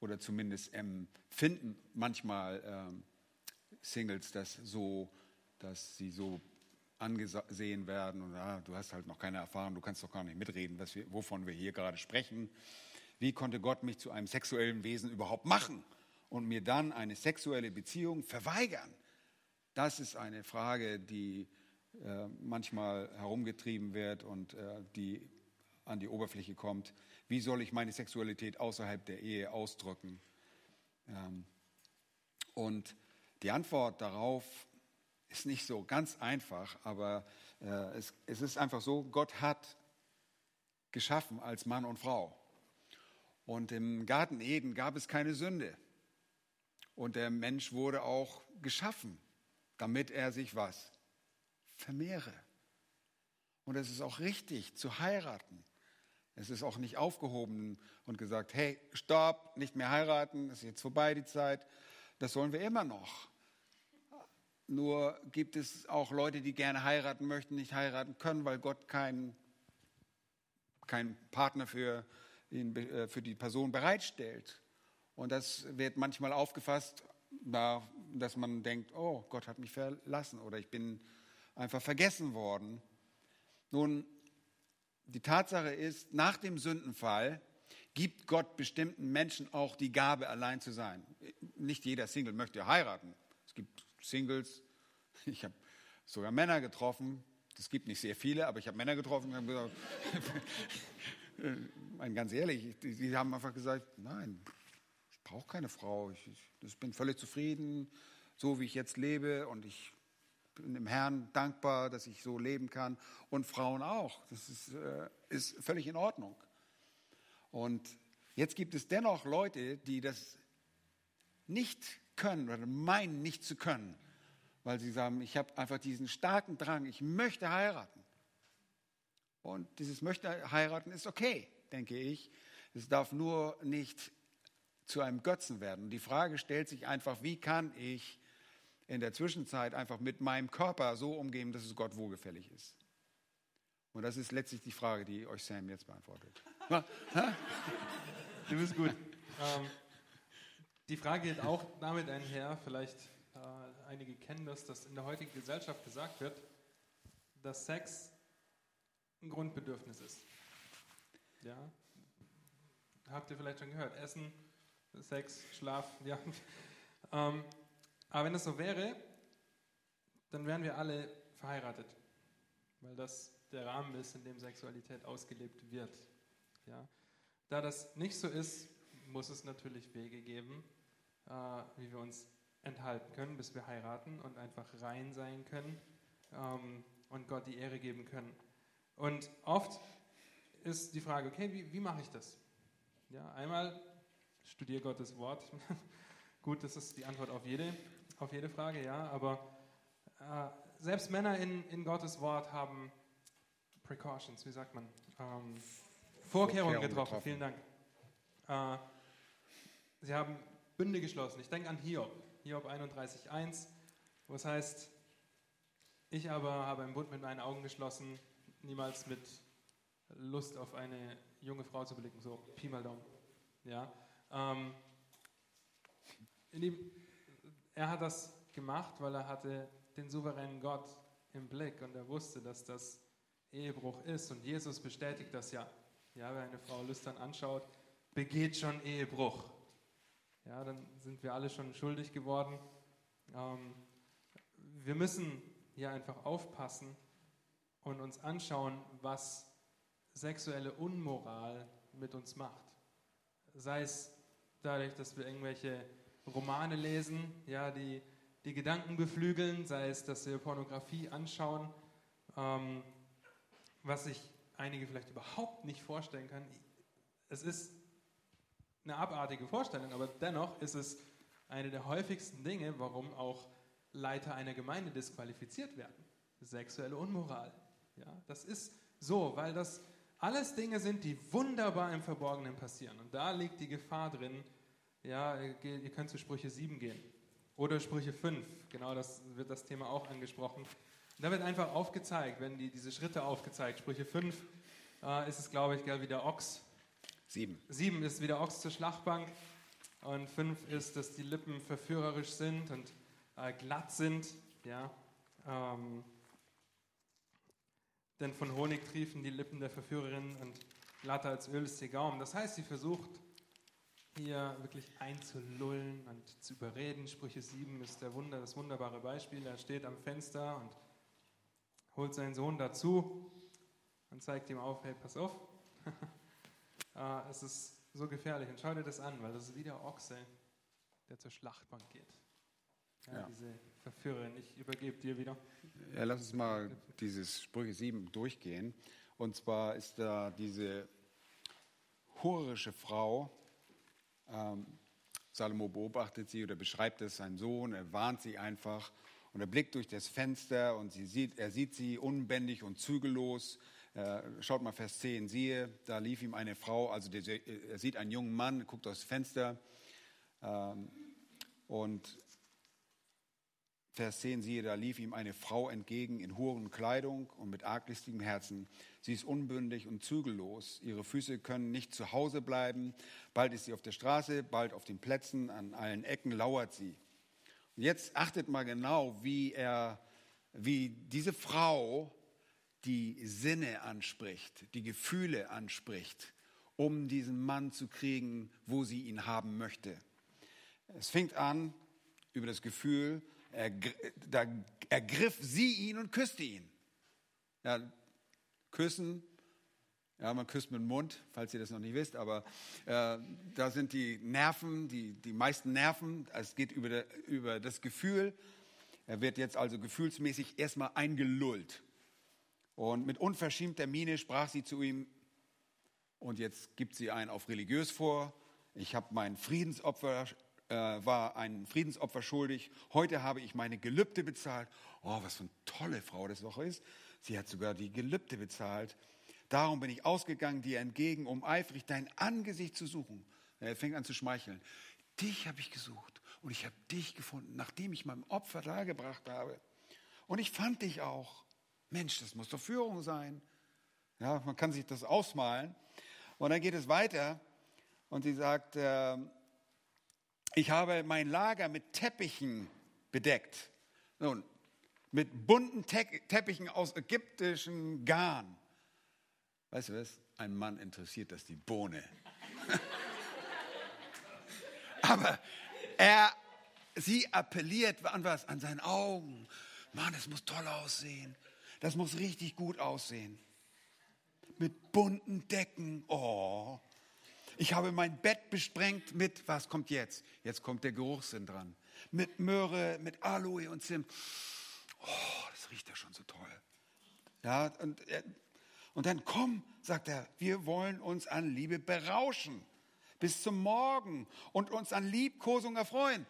oder zumindest empfinden manchmal äh, Singles das so, dass sie so angesehen werden und ah, du hast halt noch keine Erfahrung, du kannst doch gar nicht mitreden, wir, wovon wir hier gerade sprechen. Wie konnte Gott mich zu einem sexuellen Wesen überhaupt machen? und mir dann eine sexuelle Beziehung verweigern? Das ist eine Frage, die äh, manchmal herumgetrieben wird und äh, die an die Oberfläche kommt. Wie soll ich meine Sexualität außerhalb der Ehe ausdrücken? Ähm, und die Antwort darauf ist nicht so ganz einfach, aber äh, es, es ist einfach so, Gott hat geschaffen als Mann und Frau. Und im Garten Eden gab es keine Sünde. Und der Mensch wurde auch geschaffen, damit er sich was? Vermehre. Und es ist auch richtig zu heiraten. Es ist auch nicht aufgehoben und gesagt, hey, stopp, nicht mehr heiraten, ist jetzt vorbei die Zeit. Das sollen wir immer noch. Nur gibt es auch Leute, die gerne heiraten möchten, nicht heiraten können, weil Gott keinen kein Partner für, ihn, äh, für die Person bereitstellt. Und das wird manchmal aufgefasst, dass man denkt, oh, Gott hat mich verlassen oder ich bin einfach vergessen worden. Nun, die Tatsache ist, nach dem Sündenfall gibt Gott bestimmten Menschen auch die Gabe, allein zu sein. Nicht jeder Single möchte heiraten. Es gibt Singles, ich habe sogar Männer getroffen, es gibt nicht sehr viele, aber ich habe Männer getroffen und gesagt, [laughs] ganz ehrlich, die, haben einfach gesagt, nein, brauche keine Frau. Ich, ich, bin völlig zufrieden, so wie ich jetzt lebe. Und ich bin dem Herrn dankbar, dass ich so leben kann. Und Frauen auch. Das ist, äh, ist völlig in Ordnung. Und jetzt gibt es dennoch Leute, die das nicht können oder meinen nicht zu können, weil sie sagen, ich habe einfach diesen starken Drang, ich möchte heiraten. Und dieses möchte heiraten ist okay, denke ich. Es darf nur nicht zu einem Götzen werden. Die Frage stellt sich einfach, wie kann ich in der Zwischenzeit einfach mit meinem Körper so umgehen, dass es Gott wohlgefällig ist? Und das ist letztlich die Frage, die euch Sam jetzt beantwortet. Du bist gut. Ähm, die Frage geht auch damit einher, vielleicht äh, einige kennen das, dass in der heutigen Gesellschaft gesagt wird, dass Sex ein Grundbedürfnis ist. Ja? habt ihr vielleicht schon gehört. Essen, Sex, Schlaf, ja. Ähm, aber wenn das so wäre, dann wären wir alle verheiratet, weil das der Rahmen ist, in dem Sexualität ausgelebt wird. Ja. Da das nicht so ist, muss es natürlich Wege geben, äh, wie wir uns enthalten können, bis wir heiraten und einfach rein sein können ähm, und Gott die Ehre geben können. Und oft ist die Frage, okay, wie, wie mache ich das? Ja, einmal studiere Gottes Wort. [laughs] Gut, das ist die Antwort auf jede, auf jede Frage, ja, aber äh, selbst Männer in, in Gottes Wort haben Precautions, wie sagt man? Ähm, Vorkehrungen, Vorkehrungen getroffen. getroffen. Vielen Dank. Äh, sie haben Bünde geschlossen. Ich denke an Hiob, Hiob 31,1, wo es heißt, ich aber habe einen Bund mit meinen Augen geschlossen, niemals mit Lust auf eine junge Frau zu blicken, so Pi mal Daumen. Ja, ähm, ihm, er hat das gemacht, weil er hatte den souveränen Gott im Blick und er wusste, dass das Ehebruch ist und Jesus bestätigt das ja. Ja, wer eine Frau lüstern anschaut, begeht schon Ehebruch. Ja, dann sind wir alle schon schuldig geworden. Ähm, wir müssen hier einfach aufpassen und uns anschauen, was sexuelle Unmoral mit uns macht. Sei es dadurch, dass wir irgendwelche Romane lesen, ja, die die Gedanken beflügeln, sei es, dass wir Pornografie anschauen, ähm, was sich einige vielleicht überhaupt nicht vorstellen können. Es ist eine abartige Vorstellung, aber dennoch ist es eine der häufigsten Dinge, warum auch Leiter einer Gemeinde disqualifiziert werden. Sexuelle Unmoral. Ja, das ist so, weil das alles Dinge sind, die wunderbar im Verborgenen passieren. Und da liegt die Gefahr drin. Ja, ihr könnt zu Sprüche 7 gehen. Oder Sprüche 5. Genau, das wird das Thema auch angesprochen. Da wird einfach aufgezeigt, wenn die, diese Schritte aufgezeigt. Sprüche 5 äh, ist es, glaube ich, gell, wie der Ochs. 7. 7 ist wie der Ochs zur Schlachtbank. Und 5 ist, dass die Lippen verführerisch sind und äh, glatt sind. Ja. Ähm, denn von Honig triefen die Lippen der Verführerin und glatter als Öl ist ihr Gaumen. Das heißt, sie versucht hier wirklich einzulullen und zu überreden. Sprüche 7 ist der Wunder, das wunderbare Beispiel. Er steht am Fenster und holt seinen Sohn dazu und zeigt ihm auf, hey, pass auf. [laughs] Ah, es ist so gefährlich. Und schau dir das an, weil das ist wie der Ochse, der zur Schlachtbank geht. Ja, ja. Diese Verführerin, ich übergebe dir wieder. Ja, lass uns mal dieses Sprüche 7 durchgehen. Und zwar ist da diese hurische Frau, ähm, Salomo beobachtet sie oder beschreibt es, sein Sohn, er warnt sie einfach und er blickt durch das Fenster und sie sieht, er sieht sie unbändig und zügellos. Äh, schaut mal Vers 10, siehe, da lief ihm eine Frau, also der, er sieht einen jungen Mann, guckt aus dem Fenster ähm, und Vers 10, siehe, da lief ihm eine Frau entgegen in Hurenkleidung und mit arglistigem Herzen. Sie ist unbündig und zügellos. Ihre Füße können nicht zu Hause bleiben. Bald ist sie auf der Straße, bald auf den Plätzen, an allen Ecken lauert sie. Jetzt achtet mal genau, wie er, wie diese Frau die Sinne anspricht, die Gefühle anspricht, um diesen Mann zu kriegen, wo sie ihn haben möchte. Es fängt an über das Gefühl, da ergriff sie ihn und küsste ihn. Ja, küssen, ja, man küsst mit dem Mund, falls ihr das noch nicht wisst, aber äh, da sind die Nerven, die, die meisten Nerven, es geht über, der, über das Gefühl. Er wird jetzt also gefühlsmäßig erstmal eingelullt. Und mit unverschämter Miene sprach sie zu ihm, und jetzt gibt sie einen auf religiös vor, ich habe mein Friedensopfer äh, war ein Friedensopfer schuldig. Heute habe ich meine Gelübde bezahlt. Oh, was für eine tolle Frau das doch ist. Sie hat sogar die Gelübde bezahlt. Darum bin ich ausgegangen dir entgegen, um eifrig dein Angesicht zu suchen. Er fängt an zu schmeicheln. Dich habe ich gesucht und ich habe dich gefunden, nachdem ich mein Opfer dargebracht habe. Und ich fand dich auch. Mensch, das muss doch Führung sein. Ja, man kann sich das ausmalen. Und dann geht es weiter und sie sagt, äh, ich habe mein Lager mit Teppichen bedeckt. Nun, mit bunten Te Teppichen aus ägyptischem Garn. Weißt du was? Ein Mann interessiert das die Bohne. [laughs] Aber er, sie appelliert an was? An seinen Augen. Mann, das muss toll aussehen. Das muss richtig gut aussehen. Mit bunten Decken. Oh. Ich habe mein Bett besprengt mit, was kommt jetzt? Jetzt kommt der Geruchssinn dran. Mit Möhre, mit Aloe und Zimt. Oh, das riecht ja schon so toll. Ja, und, und dann komm, sagt er, wir wollen uns an Liebe berauschen bis zum Morgen und uns an Liebkosung erfreuen.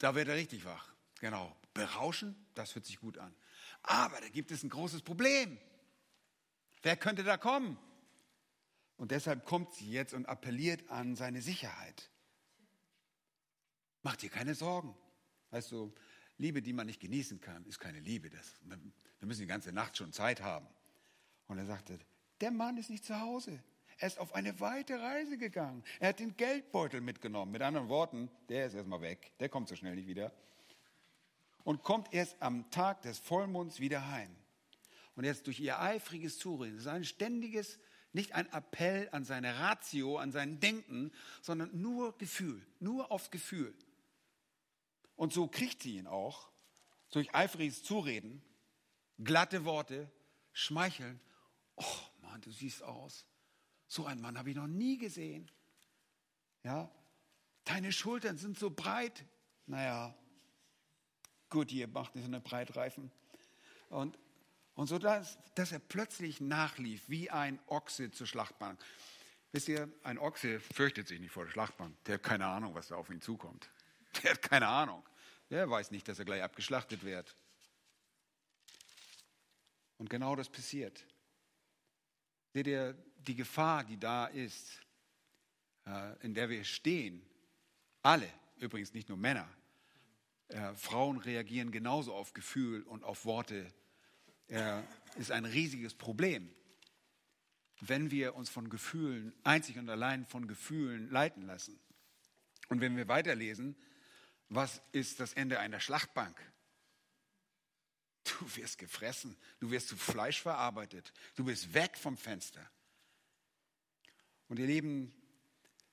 Da wird er richtig wach. Genau. Berauschen, das hört sich gut an. Aber da gibt es ein großes Problem. Wer könnte da kommen? Und deshalb kommt sie jetzt und appelliert an seine Sicherheit. Mach dir keine Sorgen. Weißt du, Liebe, die man nicht genießen kann, ist keine Liebe. Das, wir müssen die ganze Nacht schon Zeit haben. Und er sagte, der Mann ist nicht zu Hause. Er ist auf eine weite Reise gegangen. Er hat den Geldbeutel mitgenommen. Mit anderen Worten, der ist erstmal weg. Der kommt so schnell nicht wieder. Und kommt erst am Tag des Vollmonds wieder heim. Und jetzt durch ihr eifriges Zureden, das ist ein ständiges, nicht ein Appell an seine Ratio, an sein Denken, sondern nur Gefühl, nur aufs Gefühl. Und so kriegt sie ihn auch durch eifriges Zureden, glatte Worte, schmeicheln. Oh Mann, du siehst aus. So einen Mann habe ich noch nie gesehen. Ja, deine Schultern sind so breit. Naja, gut, ihr macht nicht so eine Breitreifen. Und, und so, dass, dass er plötzlich nachlief wie ein Ochse zur Schlachtbank. Wisst ihr, ein Ochse fürchtet sich nicht vor der Schlachtbank. Der hat keine Ahnung, was da auf ihn zukommt. [laughs] Der hat keine Ahnung. Der weiß nicht, dass er gleich abgeschlachtet wird. Und genau das passiert. Seht ihr, die Gefahr, die da ist, äh, in der wir stehen, alle, übrigens nicht nur Männer, äh, Frauen reagieren genauso auf Gefühl und auf Worte, äh, ist ein riesiges Problem. Wenn wir uns von Gefühlen, einzig und allein von Gefühlen leiten lassen. Und wenn wir weiterlesen, was ist das Ende einer Schlachtbank? Du wirst gefressen, du wirst zu Fleisch verarbeitet, du bist weg vom Fenster. Und ihr Lieben,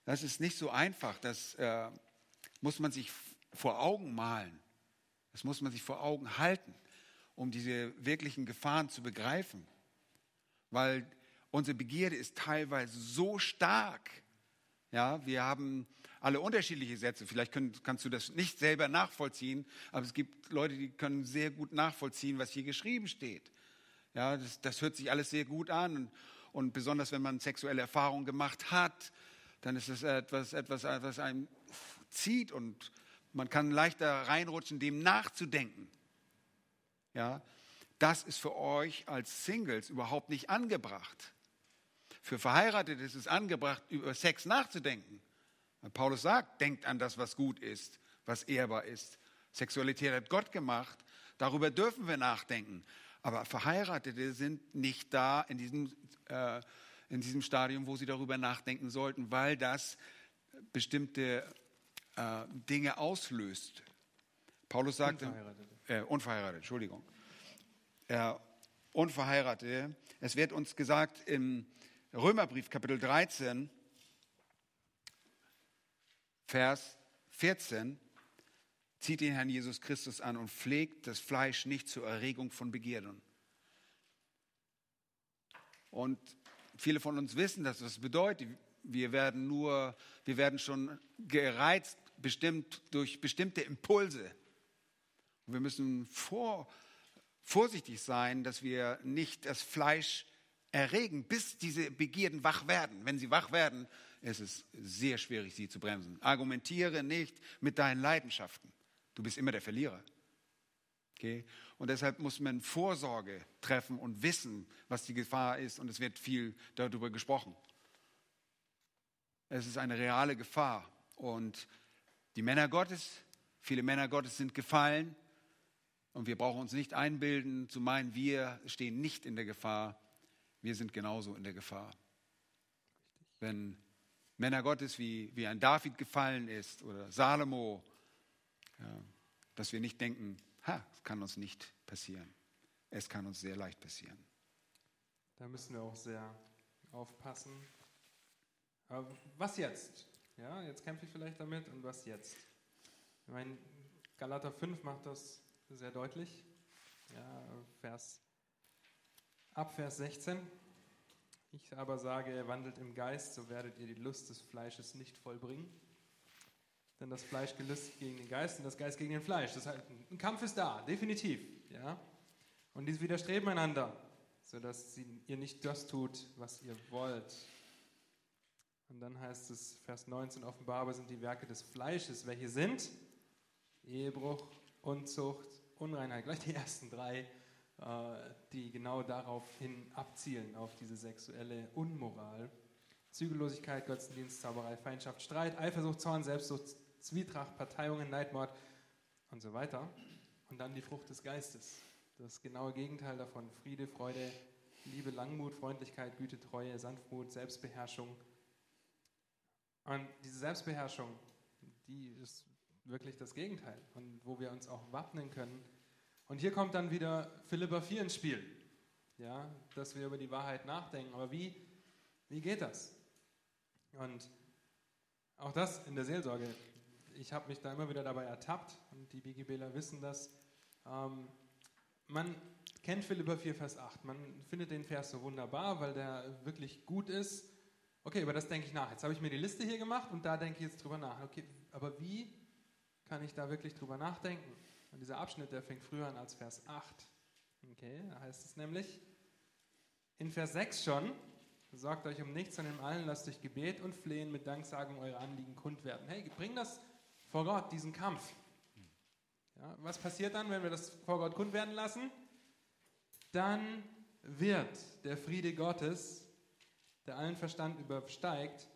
das ist nicht so einfach, das äh, muss man sich vor Augen malen, das muss man sich vor Augen halten, um diese wirklichen Gefahren zu begreifen. Weil unsere Begierde ist teilweise so stark. Ja, wir haben alle unterschiedliche Sätze. Vielleicht können, kannst du das nicht selber nachvollziehen, aber es gibt Leute, die können sehr gut nachvollziehen, was hier geschrieben steht. Ja, das, das hört sich alles sehr gut an und, und besonders wenn man sexuelle Erfahrungen gemacht hat, dann ist es etwas, etwas, was einem zieht und man kann leichter reinrutschen, dem nachzudenken. Ja, das ist für euch als Singles überhaupt nicht angebracht. Für Verheiratete ist es angebracht, über Sex nachzudenken. Paulus sagt, denkt an das, was gut ist, was ehrbar ist. Sexualität hat Gott gemacht. Darüber dürfen wir nachdenken. Aber Verheiratete sind nicht da in diesem, äh, in diesem Stadium, wo sie darüber nachdenken sollten, weil das bestimmte äh, Dinge auslöst. Paulus sagt, unverheiratet, äh, unverheiratet Entschuldigung. Äh, unverheiratete. Es wird uns gesagt im Römerbrief Kapitel 13, Vers 14, zieht den Herrn Jesus Christus an und pflegt das Fleisch nicht zur Erregung von Begierden. Und viele von uns wissen, dass das bedeutet, wir werden nur, wir werden schon gereizt, bestimmt durch bestimmte Impulse. Und wir müssen vor, vorsichtig sein, dass wir nicht das Fleisch erregen, bis diese Begierden wach werden. Wenn sie wach werden, es ist sehr schwierig, sie zu bremsen. Argumentiere nicht mit deinen Leidenschaften. Du bist immer der Verlierer. Okay? Und deshalb muss man Vorsorge treffen und wissen, was die Gefahr ist. Und es wird viel darüber gesprochen. Es ist eine reale Gefahr. Und die Männer Gottes, viele Männer Gottes sind gefallen. Und wir brauchen uns nicht einbilden, zu meinen, wir stehen nicht in der Gefahr. Wir sind genauso in der Gefahr. Wenn Männer Gottes wie, wie ein David gefallen ist oder Salomo, ja, dass wir nicht denken, ha, es kann uns nicht passieren. Es kann uns sehr leicht passieren. Da müssen wir auch sehr aufpassen. Aber was jetzt? Ja, jetzt kämpfe ich vielleicht damit und was jetzt? Ich meine, Galater 5 macht das sehr deutlich. Ja, Vers, ab Vers 16. Ich aber sage, wandelt im Geist, so werdet ihr die Lust des Fleisches nicht vollbringen. Denn das Fleisch gelüstet gegen den Geist und das Geist gegen den Fleisch. Das heißt, ein Kampf ist da, definitiv. Ja? Und diese widerstreben einander, sodass ihr nicht das tut, was ihr wollt. Und dann heißt es, Vers 19, offenbar aber sind die Werke des Fleisches, welche sind Ehebruch, Unzucht, Unreinheit. Gleich die ersten drei, die genau darauf hin abzielen, auf diese sexuelle Unmoral. Zügellosigkeit, Götzendienst, Zauberei, Feindschaft, Streit, Eifersucht, Zorn, Selbstsucht, Zwietracht, Parteiungen, Neidmord und so weiter. Und dann die Frucht des Geistes. Das genaue Gegenteil davon. Friede, Freude, Liebe, Langmut, Freundlichkeit, Güte, Treue, Sanftmut, Selbstbeherrschung. Und diese Selbstbeherrschung, die ist wirklich das Gegenteil und wo wir uns auch wappnen können. Und hier kommt dann wieder Philippa 4 ins Spiel, ja, dass wir über die Wahrheit nachdenken. Aber wie, wie geht das? Und auch das in der Seelsorge. Ich habe mich da immer wieder dabei ertappt und die BGBler wissen das. Ähm, man kennt Philippa 4, Vers 8. Man findet den Vers so wunderbar, weil der wirklich gut ist. Okay, über das denke ich nach. Jetzt habe ich mir die Liste hier gemacht und da denke ich jetzt drüber nach. Okay, aber wie kann ich da wirklich drüber nachdenken? Und dieser Abschnitt, der fängt früher an als Vers 8. Okay, da heißt es nämlich in Vers 6 schon, sorgt euch um nichts, sondern im allen lasst durch Gebet und Flehen mit Danksagung eure Anliegen kund werden. Hey, bring das vor Gott, diesen Kampf. Ja, was passiert dann, wenn wir das vor Gott kund werden lassen? Dann wird der Friede Gottes, der allen Verstand übersteigt,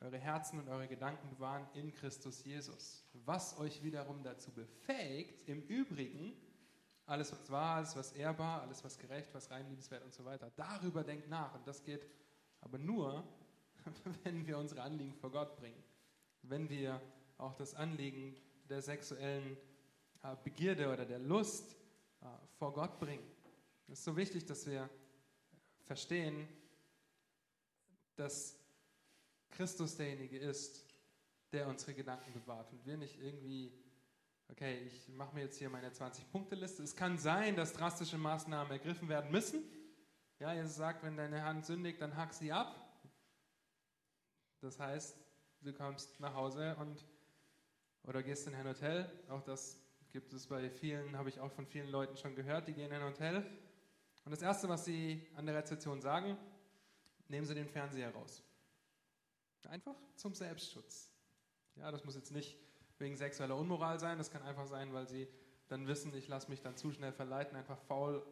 eure Herzen und eure Gedanken bewahren in Christus Jesus. Was euch wiederum dazu befähigt, im Übrigen, alles was wahr, alles was ehrbar, alles was gerecht, was rein, liebenswert und so weiter, darüber denkt nach. Und das geht aber nur, [laughs] wenn wir unsere Anliegen vor Gott bringen. Wenn wir auch das Anliegen der sexuellen äh, Begierde oder der Lust äh, vor Gott bringen. Es ist so wichtig, dass wir verstehen, dass Christus derjenige ist, der unsere Gedanken bewahrt und wir nicht irgendwie, okay, ich mache mir jetzt hier meine 20-Punkte-Liste. Es kann sein, dass drastische Maßnahmen ergriffen werden müssen. Ja, Jesus sagt, wenn deine Hand sündigt, dann hack sie ab. Das heißt, du kommst nach Hause und oder gehst in ein Hotel. Auch das gibt es bei vielen, habe ich auch von vielen Leuten schon gehört, die gehen in ein Hotel. Und das Erste, was sie an der Rezeption sagen, nehmen sie den Fernseher raus. Einfach zum Selbstschutz. Ja, das muss jetzt nicht wegen sexueller Unmoral sein, das kann einfach sein, weil sie dann wissen, ich lasse mich dann zu schnell verleiten, einfach faul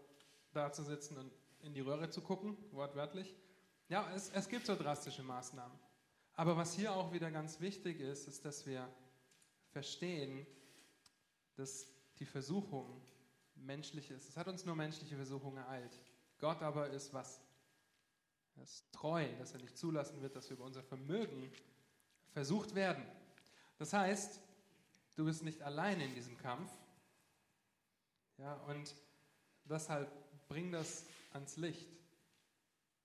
da zu sitzen und in die Röhre zu gucken, wortwörtlich. Ja, es, es gibt so drastische Maßnahmen. Aber was hier auch wieder ganz wichtig ist, ist, dass wir verstehen, dass die Versuchung menschlich ist. Es hat uns nur menschliche Versuchung ereilt. Gott aber ist was? Er ist treu, dass er nicht zulassen wird, dass wir über unser Vermögen versucht werden. Das heißt, du bist nicht allein in diesem Kampf. Ja, und deshalb bring das ans Licht.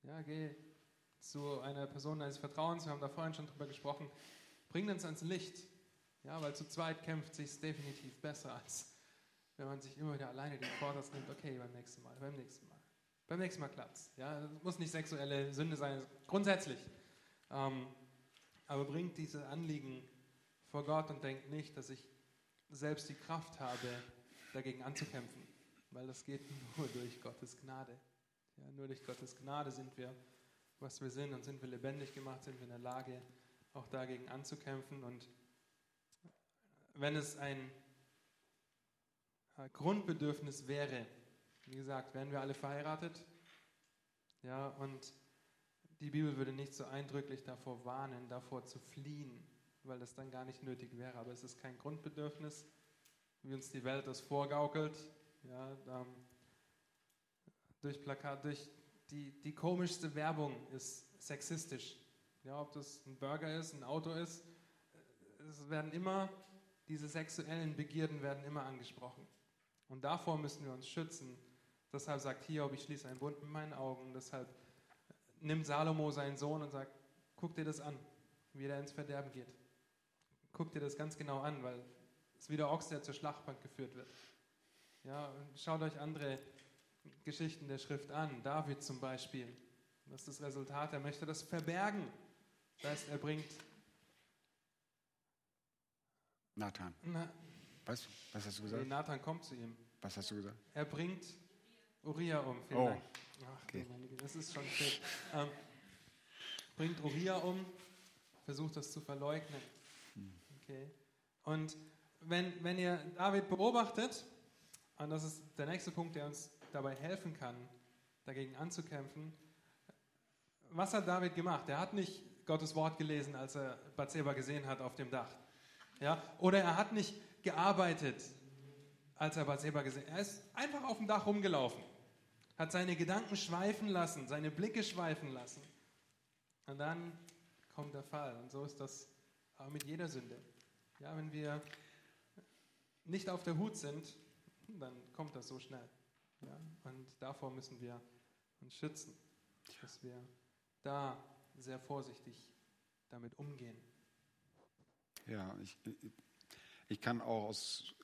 Ja, geh zu einer Person deines Vertrauens, wir haben da vorhin schon drüber gesprochen, bring das ans Licht. Ja, weil zu zweit kämpft sich definitiv besser, als wenn man sich immer wieder alleine den Vorderst nimmt, okay, beim nächsten Mal, beim nächsten Mal. Beim nächsten Mal klappt's. Ja, muss nicht sexuelle Sünde sein, grundsätzlich. Ähm, aber bringt diese Anliegen vor Gott und denkt nicht, dass ich selbst die Kraft habe, dagegen anzukämpfen, weil das geht nur durch Gottes Gnade. Ja, nur durch Gottes Gnade sind wir, was wir sind und sind wir lebendig gemacht, sind wir in der Lage, auch dagegen anzukämpfen. Und wenn es ein äh, Grundbedürfnis wäre, wie gesagt, wären wir alle verheiratet. Ja, und die Bibel würde nicht so eindrücklich davor warnen, davor zu fliehen, weil das dann gar nicht nötig wäre. Aber es ist kein Grundbedürfnis, wie uns die Welt das vorgaukelt. Ja, ähm, durch Plakat, durch die, die komischste Werbung ist sexistisch. Ja, ob das ein Burger ist, ein Auto ist, es werden immer, diese sexuellen Begierden werden immer angesprochen. Und davor müssen wir uns schützen. Deshalb sagt Hiob, ich schließe einen Bund mit meinen Augen. Deshalb nimmt Salomo seinen Sohn und sagt, guck dir das an. wie er ins Verderben geht. Guck dir das ganz genau an, weil es wie der Ochs, der zur Schlachtbank geführt wird. Ja, schaut euch andere Geschichten der Schrift an. David zum Beispiel. Das ist das Resultat. Er möchte das verbergen. Das heißt, er bringt. Nathan. Na, Was? Was hast du gesagt? nee, Nathan kommt zu ihm. Was hast du gesagt? Er bringt Uriah um. Vielen Oh. Dank. Ach, Okay. das ist schon spät. Ähm, bringt Uriah um, versucht das zu verleugnen. Okay. Und wenn, wenn ihr David beobachtet, und das ist der nächste Punkt, der uns dabei helfen kann, dagegen anzukämpfen, was hat David gemacht? Er hat nicht Gottes Wort gelesen, als er Bathseba gesehen hat auf dem Dach. Ja? Oder er hat nicht gearbeitet, als er Bathseba gesehen hat. Er ist einfach auf dem Dach rumgelaufen, hat seine Gedanken schweifen lassen, seine Blicke schweifen lassen. Und dann kommt der Fall. Und so ist das auch mit jeder Sünde. Ja, wenn wir nicht auf der Hut sind, dann kommt das so schnell. Ja? Und davor müssen wir uns schützen, dass wir da sehr vorsichtig damit umgehen. Ja, ich, ich kann auch aus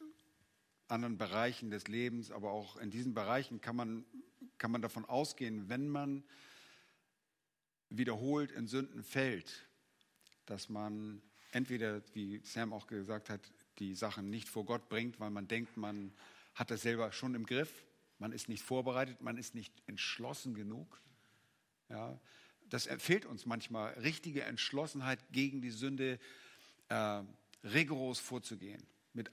anderen Bereichen des Lebens, aber auch in diesen Bereichen kann man, kann man davon ausgehen, wenn man wiederholt in Sünden fällt, dass man entweder, wie Sam auch gesagt hat, die Sachen nicht vor Gott bringt, weil man denkt, man hat das selber schon im Griff, man ist nicht vorbereitet, man ist nicht entschlossen genug. Ja, das fehlt uns manchmal, richtige Entschlossenheit gegen die Sünde äh, rigoros vorzugehen, mit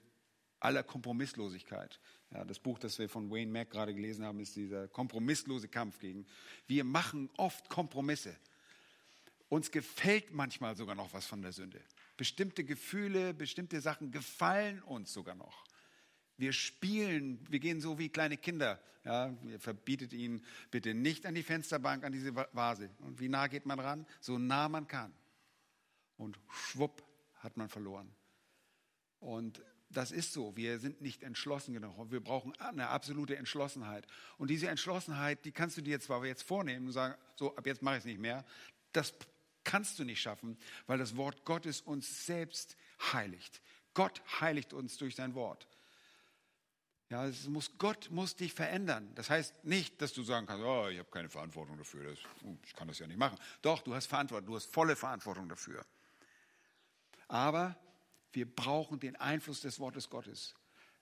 aller Kompromisslosigkeit. Ja, das Buch, das wir von Wayne Mack gerade gelesen haben, ist dieser kompromisslose Kampf gegen. Wir machen oft Kompromisse. Uns gefällt manchmal sogar noch was von der Sünde. Bestimmte Gefühle, bestimmte Sachen gefallen uns sogar noch. Wir spielen, wir gehen so wie kleine Kinder. Ja, ihr verbietet ihnen bitte nicht an die Fensterbank, an diese Vase. Und wie nah geht man ran? So nah man kann. Und schwupp hat man verloren. Und das ist so. Wir sind nicht entschlossen genug. Wir brauchen eine absolute Entschlossenheit. Und diese Entschlossenheit, die kannst du dir zwar jetzt vornehmen und sagen, so, ab jetzt mache ich es nicht mehr. Das kannst du nicht schaffen, weil das Wort Gottes uns selbst heiligt. Gott heiligt uns durch sein Wort. Ja, es muss, Gott muss dich verändern. Das heißt nicht, dass du sagen kannst, oh, ich habe keine Verantwortung dafür, das, ich kann das ja nicht machen. Doch, du hast Verantwortung, du hast volle Verantwortung dafür. Aber wir brauchen den Einfluss des Wortes Gottes.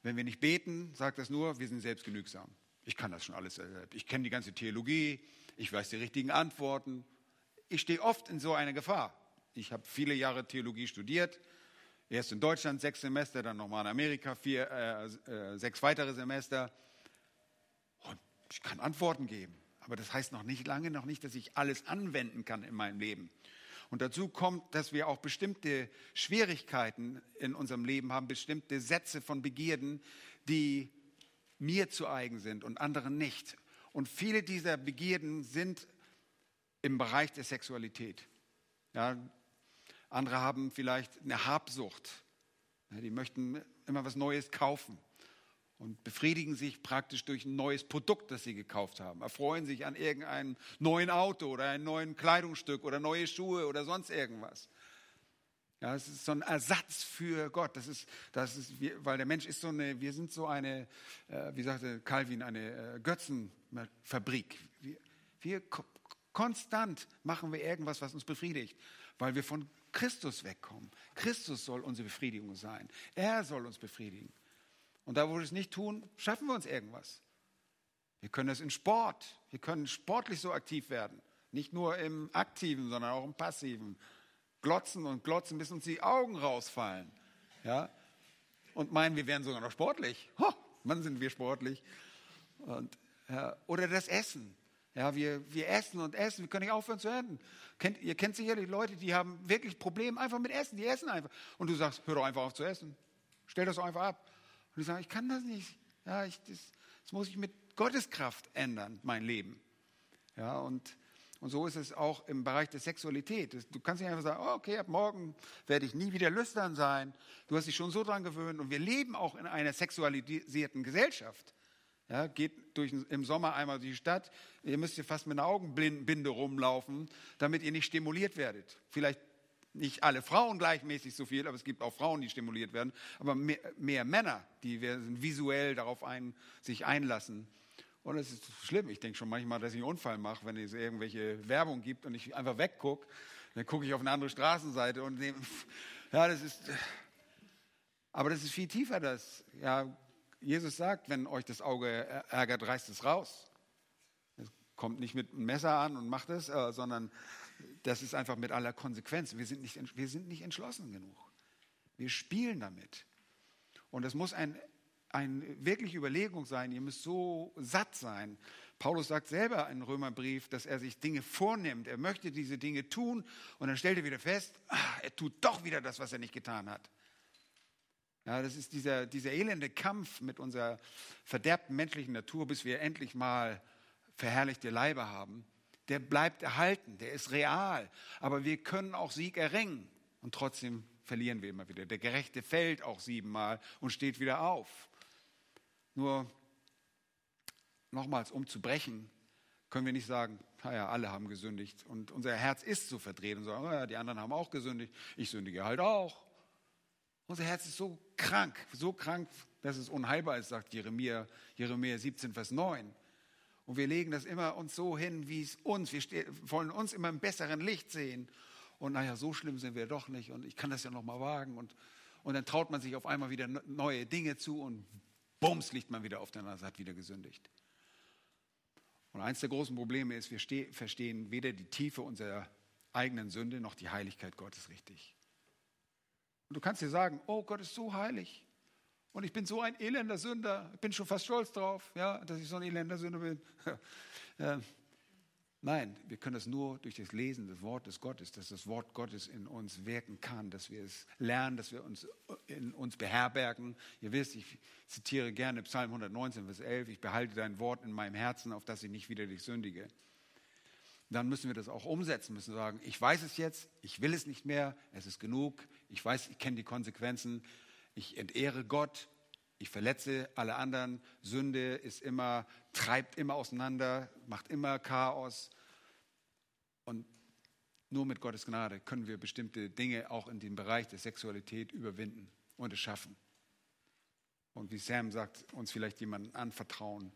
Wenn wir nicht beten, sagt das nur, wir sind selbstgenügsam. Ich kann das schon alles selbst. Ich kenne die ganze Theologie, ich weiß die richtigen Antworten. Ich stehe oft in so einer Gefahr. Ich habe viele Jahre Theologie studiert, erst in Deutschland sechs Semester, dann nochmal in Amerika vier, äh, äh, sechs weitere Semester. Und ich kann Antworten geben, aber das heißt noch nicht lange noch nicht, dass ich alles anwenden kann in meinem Leben. Und dazu kommt, dass wir auch bestimmte Schwierigkeiten in unserem Leben haben, bestimmte Sätze von Begierden, die mir zu eigen sind und anderen nicht. Und viele dieser Begierden sind im Bereich der Sexualität. Ja, andere haben vielleicht eine Habsucht. Die möchten immer was Neues kaufen und befriedigen sich praktisch durch ein neues Produkt, das sie gekauft haben. Erfreuen sich an irgendeinem neuen Auto oder einem neuen Kleidungsstück oder neue Schuhe oder sonst irgendwas. Ja, es ist so ein Ersatz für Gott. Das ist, das ist, weil der Mensch ist so eine, wir sind so eine, äh, wie sagte Calvin, eine äh, Götzenfabrik. Wir, wir konstant machen wir irgendwas, was uns befriedigt, weil wir von Christus wegkommen. Christus soll unsere Befriedigung sein. Er soll uns befriedigen. Und da, wo wir es nicht tun, schaffen wir uns irgendwas. Wir können es in Sport. Wir können sportlich so aktiv werden. Nicht nur im Aktiven, sondern auch im Passiven. Glotzen und glotzen, bis uns die Augen rausfallen. Ja? Und meinen, wir wären sogar noch sportlich. Ho, wann sind wir sportlich? Und, ja, oder das Essen. Ja, wir, wir essen und essen, wir können nicht aufhören zu essen. Kennt, ihr kennt sicherlich Leute, die haben wirklich Probleme einfach mit Essen, die essen einfach. Und du sagst, hör doch einfach auf zu essen. Stell das doch einfach ab. Und die sagen, ich kann das nicht. Ja, ich, das, das muss ich mit Gottes Kraft ändern, mein Leben. Ja, und, und so ist es auch im Bereich der Sexualität. Du kannst nicht einfach sagen, oh, okay, ab morgen werde ich nie wieder lüstern sein. Du hast dich schon so dran gewöhnt. Und wir leben auch in einer sexualisierten Gesellschaft. Ja, geht durch, im Sommer einmal durch die Stadt. Ihr müsst hier fast mit einer Augenbinde rumlaufen, damit ihr nicht stimuliert werdet. Vielleicht nicht alle Frauen gleichmäßig so viel, aber es gibt auch Frauen, die stimuliert werden, aber mehr, mehr Männer, die visuell darauf ein, sich einlassen. Und es ist schlimm. Ich denke schon manchmal, dass ich einen Unfall mache, wenn es irgendwelche Werbung gibt und ich einfach weggucke. Dann gucke ich auf eine andere Straßenseite und nehme, [laughs] ja, das ist, aber das ist viel tiefer, das. Ja, Jesus sagt, wenn euch das Auge ärgert, reißt es raus. Es kommt nicht mit einem Messer an und macht es, äh, sondern das ist einfach mit aller Konsequenz. Wir sind nicht, wir sind nicht entschlossen genug. Wir spielen damit. Und es muss ein, eine wirkliche Überlegung sein. Ihr müsst so satt sein. Paulus sagt selber in Römerbrief, dass er sich Dinge vornimmt. Er möchte diese Dinge tun und dann stellt er wieder fest, ach, er tut doch wieder das, was er nicht getan hat. Ja, das ist dieser, dieser elende Kampf mit unserer verderbten menschlichen Natur, bis wir endlich mal verherrlichte Leibe haben. Der bleibt erhalten, der ist real. Aber wir können auch Sieg erringen. Und trotzdem verlieren wir immer wieder. Der Gerechte fällt auch siebenmal und steht wieder auf. Nur nochmals, um zu brechen, können wir nicht sagen, naja, alle haben gesündigt. Und unser Herz ist so verdreht und sagen, naja, die anderen haben auch gesündigt. Ich sündige halt auch. Unser Herz ist so krank, so krank, dass es unheilbar ist, sagt Jeremia, Jeremia 17, Vers 9. Und wir legen das immer uns so hin, wie es uns, wir wollen uns immer im besseren Licht sehen. Und naja, so schlimm sind wir doch nicht und ich kann das ja noch mal wagen. Und, und dann traut man sich auf einmal wieder neue Dinge zu und bums, liegt man wieder auf der Nase, hat wieder gesündigt. Und eins der großen Probleme ist, wir verstehen weder die Tiefe unserer eigenen Sünde noch die Heiligkeit Gottes richtig. Und du kannst dir sagen, oh Gott ist so heilig. Und ich bin so ein elender Sünder. Ich bin schon fast stolz drauf, ja, dass ich so ein elender Sünder bin. ja. [laughs] Nein, wir können das nur durch das Lesen des Wortes Gottes, dass das Wort Gottes in uns wirken kann, dass wir es lernen, dass wir uns in uns beherbergen. Ihr wisst, ich zitiere gerne Psalm 119, Vers 11, ich behalte dein Wort in meinem Herzen, auf dass ich nicht wieder dich sündige dann müssen wir das auch umsetzen, müssen sagen, ich weiß es jetzt, ich will es nicht mehr, es ist genug, ich weiß, ich kenne die Konsequenzen, ich entehre Gott, ich verletze alle anderen, Sünde ist immer, treibt immer auseinander, macht immer Chaos. Und nur mit Gottes Gnade können wir bestimmte Dinge auch in dem Bereich der Sexualität überwinden und es schaffen. Und wie Sam sagt, uns vielleicht jemanden anvertrauen,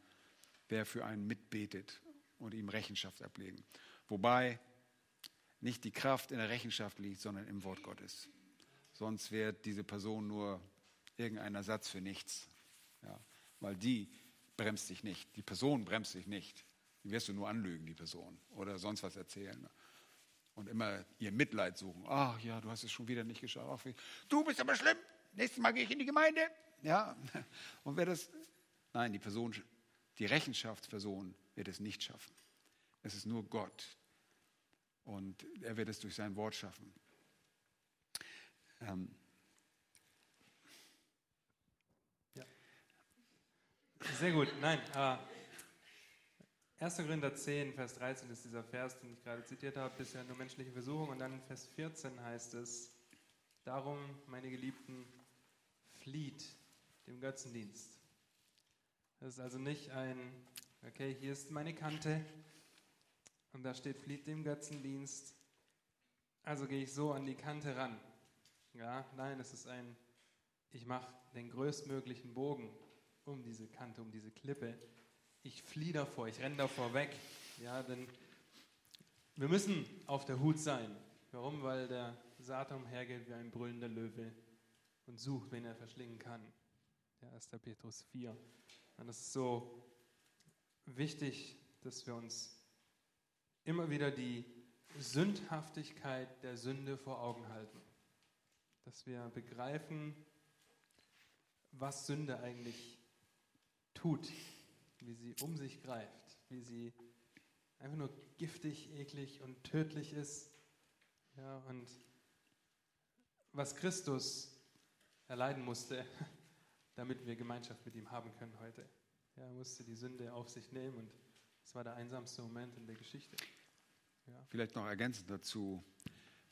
wer für einen mitbetet und ihm Rechenschaft ablegen. Wobei nicht die Kraft in der Rechenschaft liegt, sondern im Wort Gottes. Sonst wird diese Person nur irgendein Ersatz für nichts. Ja, weil die bremst sich nicht. Die Person bremst sich nicht. Die wirst du nur anlügen, die Person. Oder sonst was erzählen. Und immer ihr Mitleid suchen. Ach ja, du hast es schon wieder nicht geschafft. Du bist aber schlimm. Nächstes Mal gehe ich in die Gemeinde. Ja. Und wer das. Nein, die Person, die Rechenschaftsperson wird es nicht schaffen. Es ist nur Gott. Und er wird es durch sein Wort schaffen. Ähm ja. Sehr gut. Nein. Äh, 1. Korinther 10, Vers 13 ist dieser Vers, den ich gerade zitiert habe, bisher nur menschliche Versuchung. Und dann in Vers 14 heißt es, darum, meine Geliebten, flieht dem Götzendienst. Das ist also nicht ein, okay, hier ist meine Kante, und da steht, flieht dem Götzendienst. Also gehe ich so an die Kante ran. Ja, nein, es ist ein, ich mache den größtmöglichen Bogen um diese Kante, um diese Klippe. Ich fliehe davor, ich renne davor weg. Ja, denn wir müssen auf der Hut sein. Warum? Weil der Satan umhergeht wie ein brüllender Löwe und sucht, wen er verschlingen kann. Ja, 1. Petrus 4. Und es ist so wichtig, dass wir uns immer wieder die Sündhaftigkeit der Sünde vor Augen halten. Dass wir begreifen, was Sünde eigentlich tut, wie sie um sich greift, wie sie einfach nur giftig, eklig und tödlich ist. Ja, und was Christus erleiden musste, [laughs] damit wir Gemeinschaft mit ihm haben können heute. Er musste die Sünde auf sich nehmen und es war der einsamste Moment in der Geschichte. Ja. Vielleicht noch ergänzend dazu,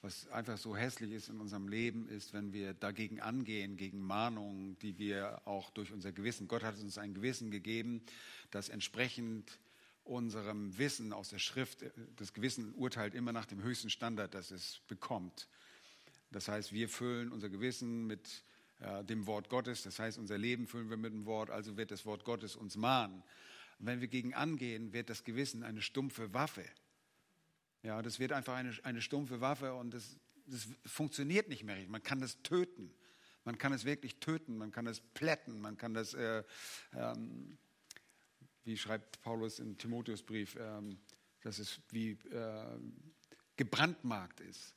was einfach so hässlich ist in unserem Leben, ist, wenn wir dagegen angehen, gegen Mahnungen, die wir auch durch unser Gewissen, Gott hat uns ein Gewissen gegeben, das entsprechend unserem Wissen aus der Schrift, das Gewissen urteilt immer nach dem höchsten Standard, das es bekommt. Das heißt, wir füllen unser Gewissen mit äh, dem Wort Gottes. Das heißt, unser Leben füllen wir mit dem Wort. Also wird das Wort Gottes uns mahnen. Und wenn wir gegen angehen, wird das Gewissen eine stumpfe Waffe. Ja, das wird einfach eine, eine stumpfe Waffe und das, das funktioniert nicht mehr. Man kann das töten. Man kann es wirklich töten. Man kann es plätten. Man kann das, äh, ähm, wie schreibt Paulus im Timotheusbrief, ähm, dass es wie äh, gebrandmarkt ist.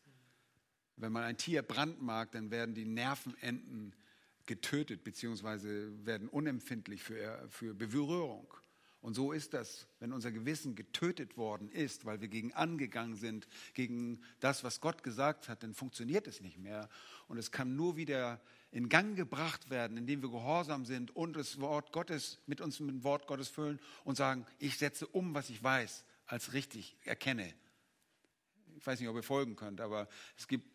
Wenn man ein Tier brandmarkt, dann werden die Nervenenden getötet beziehungsweise werden unempfindlich für, für Berührung. Und so ist das, wenn unser Gewissen getötet worden ist, weil wir gegen angegangen sind, gegen das, was Gott gesagt hat, dann funktioniert es nicht mehr. Und es kann nur wieder in Gang gebracht werden, indem wir gehorsam sind und das Wort Gottes mit uns mit dem Wort Gottes füllen und sagen, ich setze um, was ich weiß, als richtig erkenne. Ich weiß nicht, ob ihr folgen könnt, aber es gibt,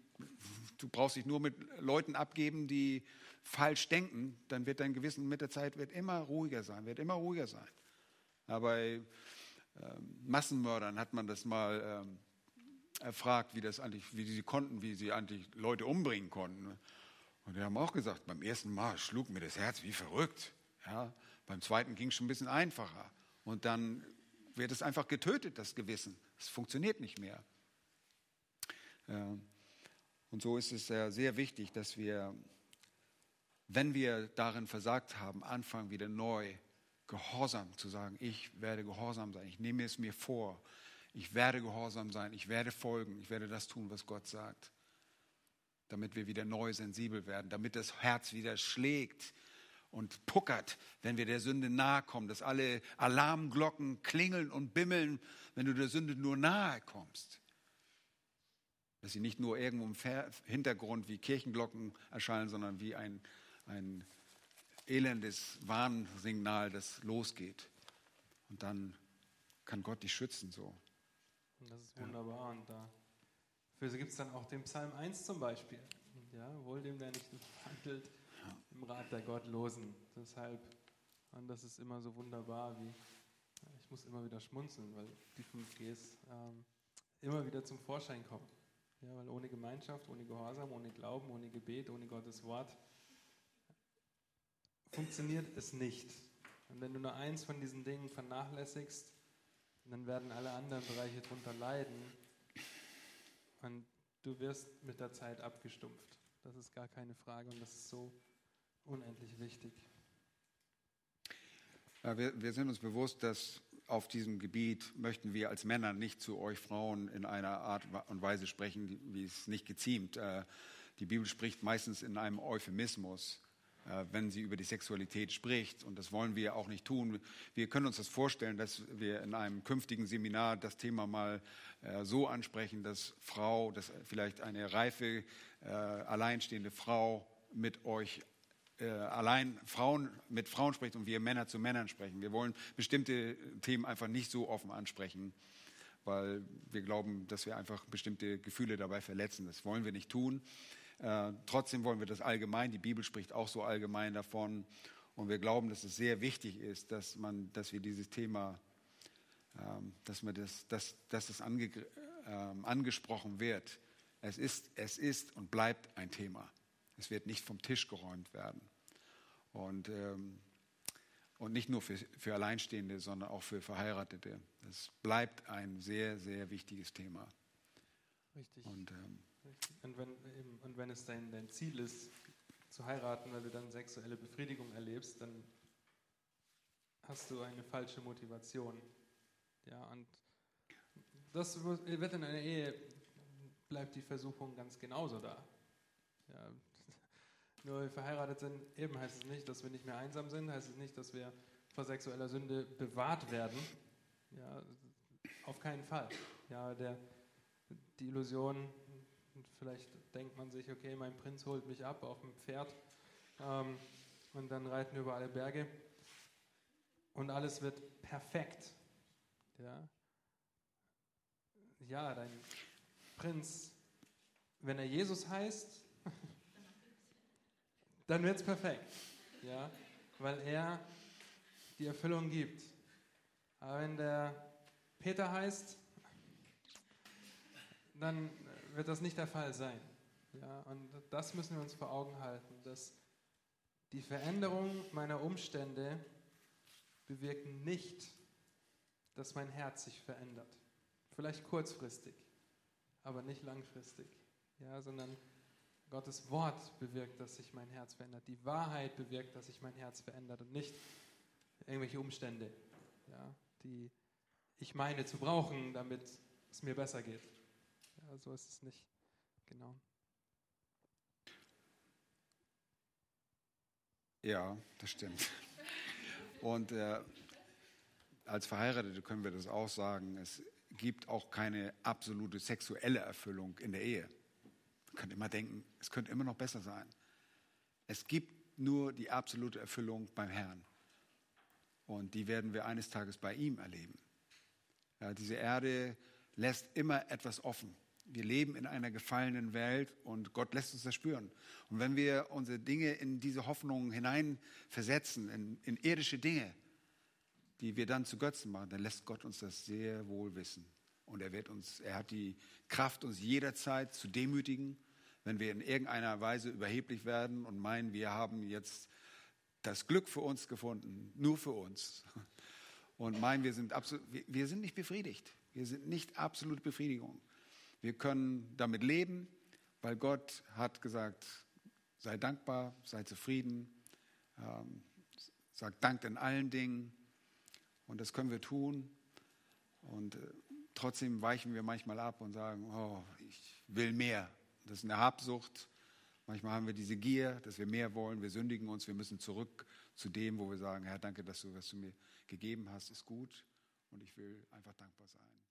du brauchst dich nur mit Leuten abgeben, die falsch denken, dann wird dein Gewissen mit der Zeit wird immer ruhiger sein, wird immer ruhiger sein. Bei ähm, Massenmördern hat man das mal ähm, erfragt, wie das eigentlich, wie sie konnten, wie sie eigentlich Leute umbringen konnten. Und die haben auch gesagt, beim ersten Mal schlug mir das Herz wie verrückt. Ja, beim zweiten ging es schon ein bisschen einfacher. Und dann wird es einfach getötet, das Gewissen. Es funktioniert nicht mehr. Und so ist es sehr wichtig, dass wir, wenn wir darin versagt haben, anfangen wieder neu gehorsam zu sagen, ich werde gehorsam sein, ich nehme es mir vor, ich werde gehorsam sein, ich werde folgen, ich werde das tun, was Gott sagt, damit wir wieder neu sensibel werden, damit das Herz wieder schlägt und puckert, wenn wir der Sünde nahe kommen, dass alle Alarmglocken klingeln und bimmeln, wenn du der Sünde nur nahe kommst. Dass sie nicht nur irgendwo im Hintergrund wie Kirchenglocken erscheinen, sondern wie ein, ein elendes Warnsignal, das losgeht. Und dann kann Gott dich schützen so. Das ist wunderbar. Und dafür gibt es dann auch den Psalm 1 zum Beispiel. Ja, wohl dem, der nicht handelt im Rat der Gottlosen. Deshalb, und das ist immer so wunderbar, wie ich muss immer wieder schmunzeln, weil die 5Gs ähm, immer wieder zum Vorschein kommen. Ja, weil ohne Gemeinschaft, ohne Gehorsam, ohne Glauben, ohne Gebet, ohne Gottes Wort funktioniert es nicht. Und wenn du nur eins von diesen Dingen vernachlässigst, dann werden alle anderen Bereiche darunter leiden. Und du wirst mit der Zeit abgestumpft. Das ist gar keine Frage und das ist so unendlich wichtig. Ja, wir, wir, sind uns bewusst, dass auf diesem Gebiet möchten wir als Männer nicht zu euch Frauen in einer Art und Weise sprechen, wie es nicht geziemt. Äh, die Bibel spricht meistens in einem Euphemismus. Äh, wenn sie über die Sexualität spricht. Und das wollen wir auch nicht tun. Wir können uns das vorstellen, dass wir in einem künftigen Seminar das Thema mal äh, so ansprechen, dass Frau, dass vielleicht eine reife, äh, alleinstehende Frau mit euch allein Frauen mit Frauen spricht und wir Männer zu Männern sprechen. Wir wollen bestimmte Themen einfach nicht so offen ansprechen, weil wir glauben, dass wir einfach bestimmte Gefühle dabei verletzen. Das wollen wir nicht tun. Äh, trotzdem wollen wir das allgemein, die Bibel spricht auch so allgemein davon. Und wir glauben, dass es sehr wichtig ist, dass, man, dass wir dieses Thema, ähm, dass, man das, dass, dass das ange, ähm, angesprochen wird. Es ist, es ist und bleibt ein Thema. Es wird nicht vom Tisch geräumt werden. Und, ähm, und nicht nur für, für Alleinstehende, sondern auch für Verheiratete. Es bleibt ein sehr, sehr wichtiges Thema. Richtig. Und, ähm, und wenn, und wenn es dein, dein Ziel ist, zu heiraten, weil du dann sexuelle Befriedigung erlebst, dann hast du eine falsche Motivation. Ja, und das wird in einer Ehe, bleibt die Versuchung ganz genauso da. Ja, [laughs] nur weil wir verheiratet sind, eben heißt es nicht, dass wir nicht mehr einsam sind, heißt es nicht, dass wir vor sexueller Sünde bewahrt werden. Ja, auf keinen Fall. Ja, der, die Illusion, und vielleicht denkt man sich, okay, mein Prinz holt mich ab auf dem Pferd ähm, und dann reiten wir über alle Berge und alles wird perfekt. Ja, ja dein Prinz, wenn er Jesus heißt, [laughs] dann wird es perfekt. Ja, weil er die Erfüllung gibt. Aber wenn der Peter heißt, dann wird das nicht der Fall sein. Ja, und das müssen wir uns vor Augen halten, dass die Veränderung meiner Umstände bewirken nicht, dass mein Herz sich verändert. Vielleicht kurzfristig, aber nicht langfristig. Ja, sondern Gottes Wort bewirkt, dass sich mein Herz verändert. Die Wahrheit bewirkt, dass sich mein Herz verändert und nicht irgendwelche Umstände, ja, die ich meine zu brauchen, damit es mir besser geht. So ist es nicht. Genau. Ja, das stimmt. Und äh, als Verheiratete können wir das auch sagen. Es gibt auch keine absolute sexuelle Erfüllung in der Ehe. Man könnte immer denken, es könnte immer noch besser sein. Es gibt nur die absolute Erfüllung beim Herrn. Und die werden wir eines Tages bei ihm erleben. Ja, diese Erde lässt immer etwas offen. Wir leben in einer gefallenen Welt und Gott lässt uns das spüren. Und wenn wir unsere Dinge in diese Hoffnungen hineinversetzen, in, in irdische Dinge, die wir dann zu Götzen machen, dann lässt Gott uns das sehr wohl wissen. Und er wird uns, er hat die Kraft, uns jederzeit zu demütigen, wenn wir in irgendeiner Weise überheblich werden und meinen, wir haben jetzt das Glück für uns gefunden, nur für uns. Und meinen, wir sind absolut, wir sind nicht befriedigt. Wir sind nicht absolute Befriedigung. Wir können damit leben, weil Gott hat gesagt, sei dankbar, sei zufrieden, ähm, sag Dank in allen Dingen. Und das können wir tun. Und äh, trotzdem weichen wir manchmal ab und sagen, oh, ich will mehr. Das ist eine Habsucht. Manchmal haben wir diese Gier, dass wir mehr wollen. Wir sündigen uns. Wir müssen zurück zu dem, wo wir sagen, Herr, danke, dass du was du mir gegeben hast, ist gut. Und ich will einfach dankbar sein.